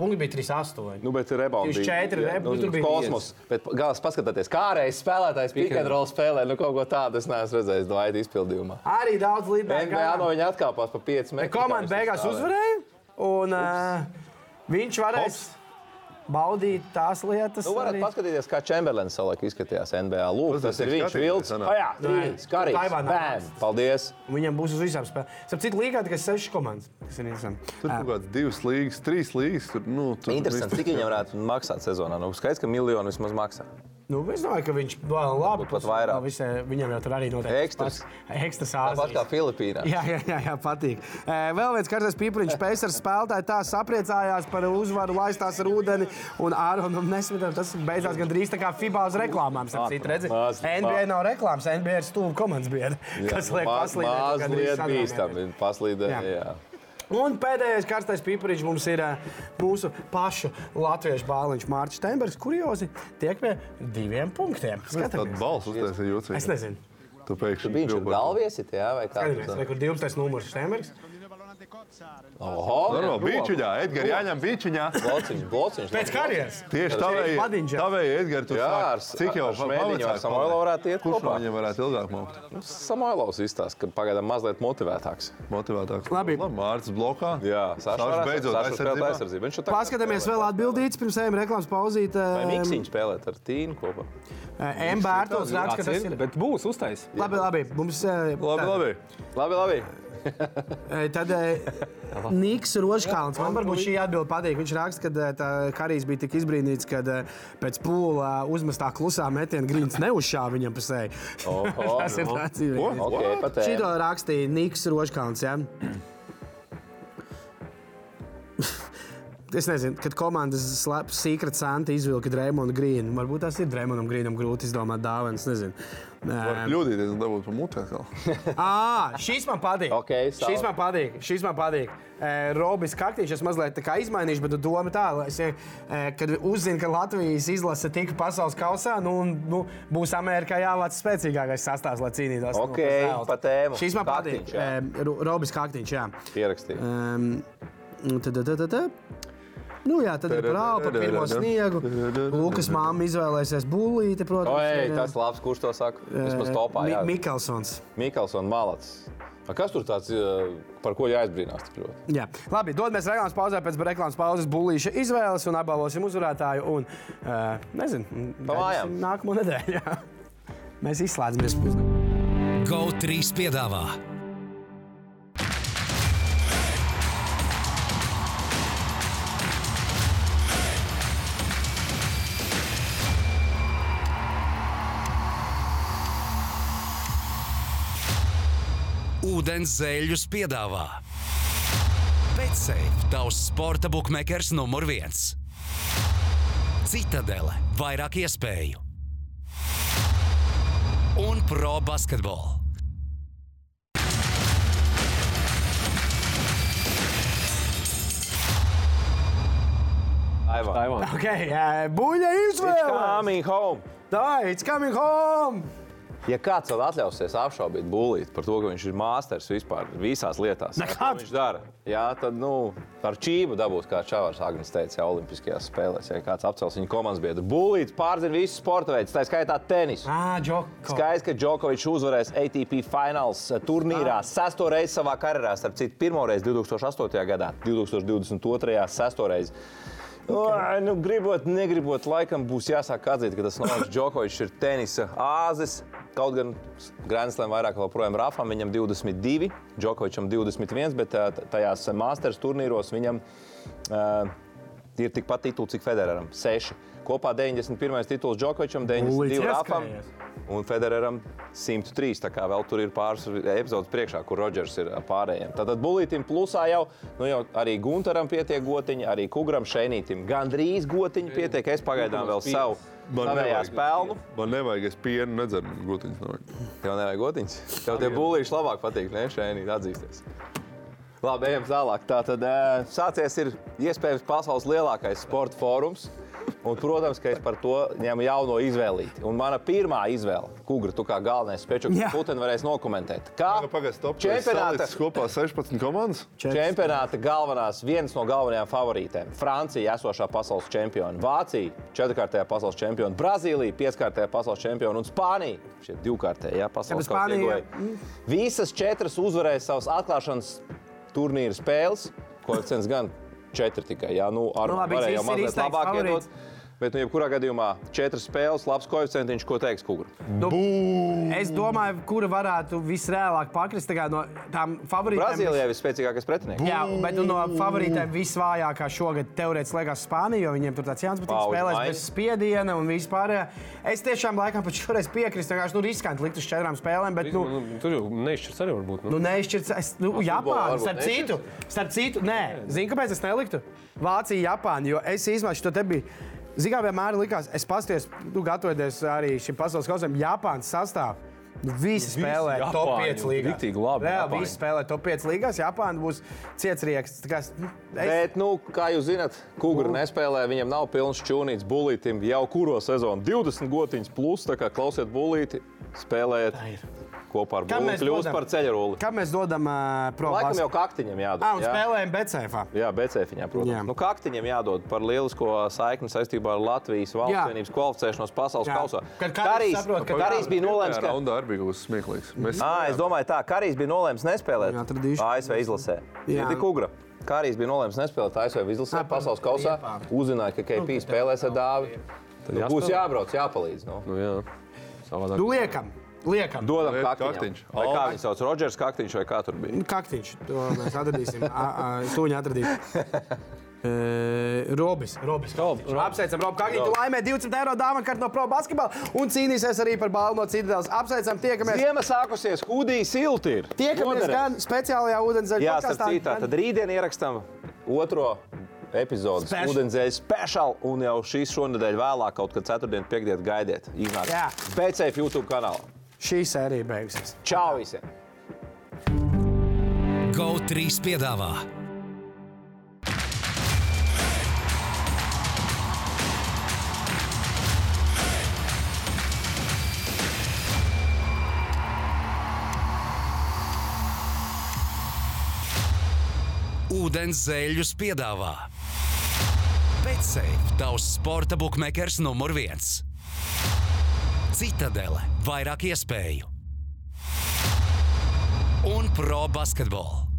Punkti bija 3,8. Nu, bet rebounds Tieši bija četri jā, rebounds, nu, tur bija kosmos. Bet galvenais paskatieties, kā reizes spēlētājs pick and roll spēlē. Nu, kaut ko tādu es neesmu redzējis Dvaita izpildījumā. Arī daudz līdzekļu. NBA no viņa atkāpās pa 5 metriem. Komanda beigās uzvarēja. Un, uh, viņš varēs. Baudīt tās lietas. Nu, varat arī. paskatīties, kā Čemberlens savulaik izskatījās NBA. Lūk, Tas tas ir viņš, sanāk. Oh, jā, Nē, trīs, karīs. Taivānā. Bam! Paldies! Viņam būs uz visām spēlēm. Starp citu, līgā tikai sešas komandas. Tur kaut kādas divas līgas, trīs līgas. Tur, nu, tur Interesanti, cik viņam varētu maksāt sezonā. Nu, skaidrs, ka miljonu vismaz maksā. Nu, es domāju, ka viņš vēl labi. Varbūt pat vairāk. no Visai, viņam jau tur arī noteikti Ekstras. Ekstras Tāpat kā. Filipīnā. Jā, jā, jā, jā patīk. Vēl viens karstais pīpuriņš, Pēcers spēlētāji tā sapriecājās par uzvaru, laistās ar ūdeni un Āronu Nesmitam. Tas beidzās gandrīz tā kā FIBA uz reklāmām. starp citu, redzi? NBA nav reklāmas, NBA ir stūva komandas biedra, kas liek paslīdēt. Mazliet bīstami. Paslīdē, Jā. jā. Un pēdējais karstais pipariņš mums ir ā, mūsu pašu latviešu bāliņš Mārcis Steinbergs, kuriozi tiek pie diviem punktiem. Tāda Skatāmies. balss uztaisīja jūtas. Es nezinu. Tu pēkšņi Viņš ir kļuvi par- galviesit, jā, vai kā? Skatāmies, re, kur 12. numurs Steinbergs. Oho, Bīčiņā, Edgars, jāņem bīčiņā. Blociņš, blociņš. Pēc karjeras. Tieši jā. tavēji, Edgars, tu Jā, ar- Cik jau ar Šmētiņu, ar Samoilu varētu iet Kurš kopā? viņiem varētu ilgāk mokt? Samailovs izstāsta, ka pagaidām mazliet motivētāks. Motivētāks. Labi. Mārcis blokā. Jā, Saša Saša beidzot aizsardzībā. aizsardzību. Viņš kā Paskatāmies vēl atbildīts, pirms ejam reklāmas pauzīt. Vai Miksiņš spēlēt ar Tīnu kopā? M. Bērtols raksta, ka tas ir. Bet būs uztais. Labi, labi. Mums, ē, Labi, labi. Labi, labi. (laughs) Tad Niks Rožkalns. Man varbūt šī atbilde patīk. Viņš raksta, ka Harijs bija tik izbrīnīts, ka pēc pūlā uzmestā klusā metiena grīns neuzšāva viņam. Oho, (laughs) Tas ir tāds īņķis. Pat Šito rakstīja Niks Rožkalns. Ja? (clears throat) (laughs) Es nezinu, kad komandas slēpjas Secret Santa izvilka Dreamonu Grīnu. Varbūt tas ir Dreamonam Grīnam grūti izdomāt dāvanas. Nezinu. Var kļūdīties un dabūt pa mutē. (laughs) Ā, šis man patīk. Ok, savu. šis man patīk. Šis man patīk. E, Robis Kaktīčs es mazliet tā kā izmainīšu, bet doma tā, lai es, e, kad uzzinu, ka Latvijas izlase tika pasaules kausā, nu, un, nu, būs Amerikā jāvāc spēcīgākais sastāvs, lai cīnītos. nu, Ok, par zeltu. pa tēmu. Šis man patīk. Kaktiņš, jā. E, Ro- Robis Kaktīčs, jā. Pierakstīju. Um, tad, tad, tad, tad. Nu, jā, tad ir prāva par pirmo sniegu. Lukas māma izvēlēsies bullīti, protams. Oi, tas labs, kurš to saka? Vismaz topā. Mi jā. Mikelsons. Malats. A, Kas tur tāds, eh, par ko jāizbrīnās tik ļoti? Jā. Labi, dodamies reklāmas pauzē, pēc reklāmas pauzes bullīša izvēles un apbalvosim uzvarētāju. Un, uh, nezinu, Pa mājām. gaidīsim nākamo nedēļu. Mēs izslēdzamies pusdienu. GO3 piedāvā Ūdens zēļus piedāvā Betsafe, tavs sporta buklets numur viens. Citadele, vairāk iespēju un pro basketbolu. Aivā. Taivāna. Okay, uh, buļļa izvēle! Coming home! Tā, it's coming home! Ja kāds vēl atļausies apšaubīt būlīt par to, ka viņš ir mākslinieks vispār visās lietās, ko viņš dara, jā, tad nu, ar čību dabūs, kā Čavars Agnēs teica, ja Olimpiskajās spēlēs, ja kāds apcels viņa komandas biedru. Būlīts pārzina visus sporta veidus, tā skaitā tenisu. Skaidrs, ka Džokovičs uzvarēs ATP fināls turnīrā sesto reizi savā karjerā. Starp citu, pirmo reizi 2008. gadā, 2022. sesto reizi. Ai, nu, gribot, negribot, laikam būs jāsāk atzīt, ka tas Novaks Džokovičs ir tenisa āzis. Kaut gan Grānslēm vairāk joprojām Rafam, viņam 22, Džokovičam 21, bet t- tajās ā, Masters turnīros viņam uh, ir tikpat tituli, cik Federeram - 6. Kopā 91. tituls Džokovičam, 92 Līdz Rafam un Federeram 103. Tā kā vēl tur ir pāris epizodes priekšā, kur Rodžers ir pārējiem. Tātad Bulītam plusā jau, nu jau arī Gunteram pietiek gotiņi, arī Kugram Šeinītam gandrīz gotiņi pietiek. Es pagaidām vēl savu savējās pelnu. Man nevajag, es pienu nedzeru, gutiņas nevajag. Tev nevajag gotiņas. Tev tie būlīši labāk patīk, ne Šeinīt atzīsties. Labi, ejam tālāk. Tātad sācies ir iespējams pasaules lielākais sporta fórums. Un, protams, ka es par to ņemu jauno izvēlīti. Un mana pirmā izvēle, Kungra, tu kā galvenais spēčuks, Jā. Putins varēs nokomentēt. Kā Pagaidām, stop. čempionāta, Čempionāta. kopā 16 komandas. čempionāta galvenās, viens no galvenajām favorītēm. Francija, esošā pasaules čempiona, Vācija, četrkārtajā pasaules čempiona, Brazīlija, pieskārtajā pasaules čempiona un Spānija. Šie divkārtējie ja, pasaules ieguvēji. Visas četras uzvarēja savas atklāšanas turnīra spēles. Koeficients gan četri tikai. Jā, nu, ar Nu, labi, ir mazliet labāk iedot. Bet, nu, jebkurā gadījumā, četras spēles, labs koeficients, ko teiks Kungs. Nu, es domāju, kura varētu visreālāk pakrist tā no tām favorītām. Brazīlijai vispēcīgākais pretinieks. Jā, bet nu, no favorītēm visvājākā šogad teorētiski liekas Spānija, jo viņiem tur tāds Butīns Pauģu spēlēs bez spiediena un vispār. Es tiešām laikam pat šoreiz piekrītu, vienkārši nu, riskanti likt uz četrām spēlēm, bet nu, Nu, tur jau neizšķirs arī var būt. Nu. Nu, neizšķirts. Es, nu, Japāna, varbūt starp citu, starp citu, nē, zini, kāpēc es neliktu? Vācija, Japāna, jo es izmēšu to te biju. Zini, kā vienmēr likās, es paskatījos, nu, gatavoties arī šim pasaules kausam, Japānas sastāvā. Nu, visi spēlē Japāņi, top 5 līgās. riktīgi labi Reāli Japāņi. visi spēlē top 5 līgās. Japāna būs kā, nu, es, Bet, nu, kā jūs zināt, Kungs nespēlē, viņam nav pilns čūnīts bulītam jau kuro sezonu. 20 gotiņas plus, tā kā klausiet bulīti, spēlējiet kopā ar mēs kļūst dodam? par ceļroli. Kā mēs dodam uh, pro Laikam jau kaktiņam jādod. Ah, un jā. spēlējam Becēfā. Jā, BCFiņā, protams. Jā. Nu, kaktiņam jādod par lielisko saikni saistībā ar Latvijas valsts vienības kvalificēšanos pasaules Jā. kausā. Kad Karijs saprot, ka- Karijs bija nolēms, ka raundā arī bija kas smieklīgs. Mēs À, es domāju, tā Karijs bija nolēmis nespēlēt Jā. ASV izlasē. Jā. Tik ugra. Karijs bija nolēmis nespēlēt ASV izlasē Ā, pasaules kausā. Uzzināja, ka KP spēlēs ar dāvi. Nu, būs jābrauc, jāpalīdz. Nu. Nu, jā. Savādāk. Nu, liekam, liekam. Dodam kaktiņš. Vai kā viņu sauc? Rodžers Kaktiņš vai kā tur bija? Nu, Kaktiņš. To mēs atradīsim. Tūņi atradīsim. Uh, (laughs) Robis. Robis. Rob, Rob. Apsveicam, Robu Kaktiņu. Tu laimē 20 eiro dāvanu kartu no Pro basketbola un cīnīsies arī par balvu no Citadelas. Apsveicam, tiekamies. Ziema sākusies, hudija silti ir. Tiekamies Noderēs. gan speciālajā ūdenzēļa Jā, podkastā, starp gan- tad rītdien ierakstām otro epizodi Special. ūdenzēļa speciālu, un jau šīs šonadēļ vēlāk, kaut kad ceturtdien, piekdien gaidiet. Iznāk Jā. PCF YouTube kanālā. Šī sērija beigusies. Čau visiem! GO3 piedāvā Ūdens zēļus piedāvā Betsafe, tavs sporta buklets numur viens. Citadele, vairāk iespēju un pro basketbolu.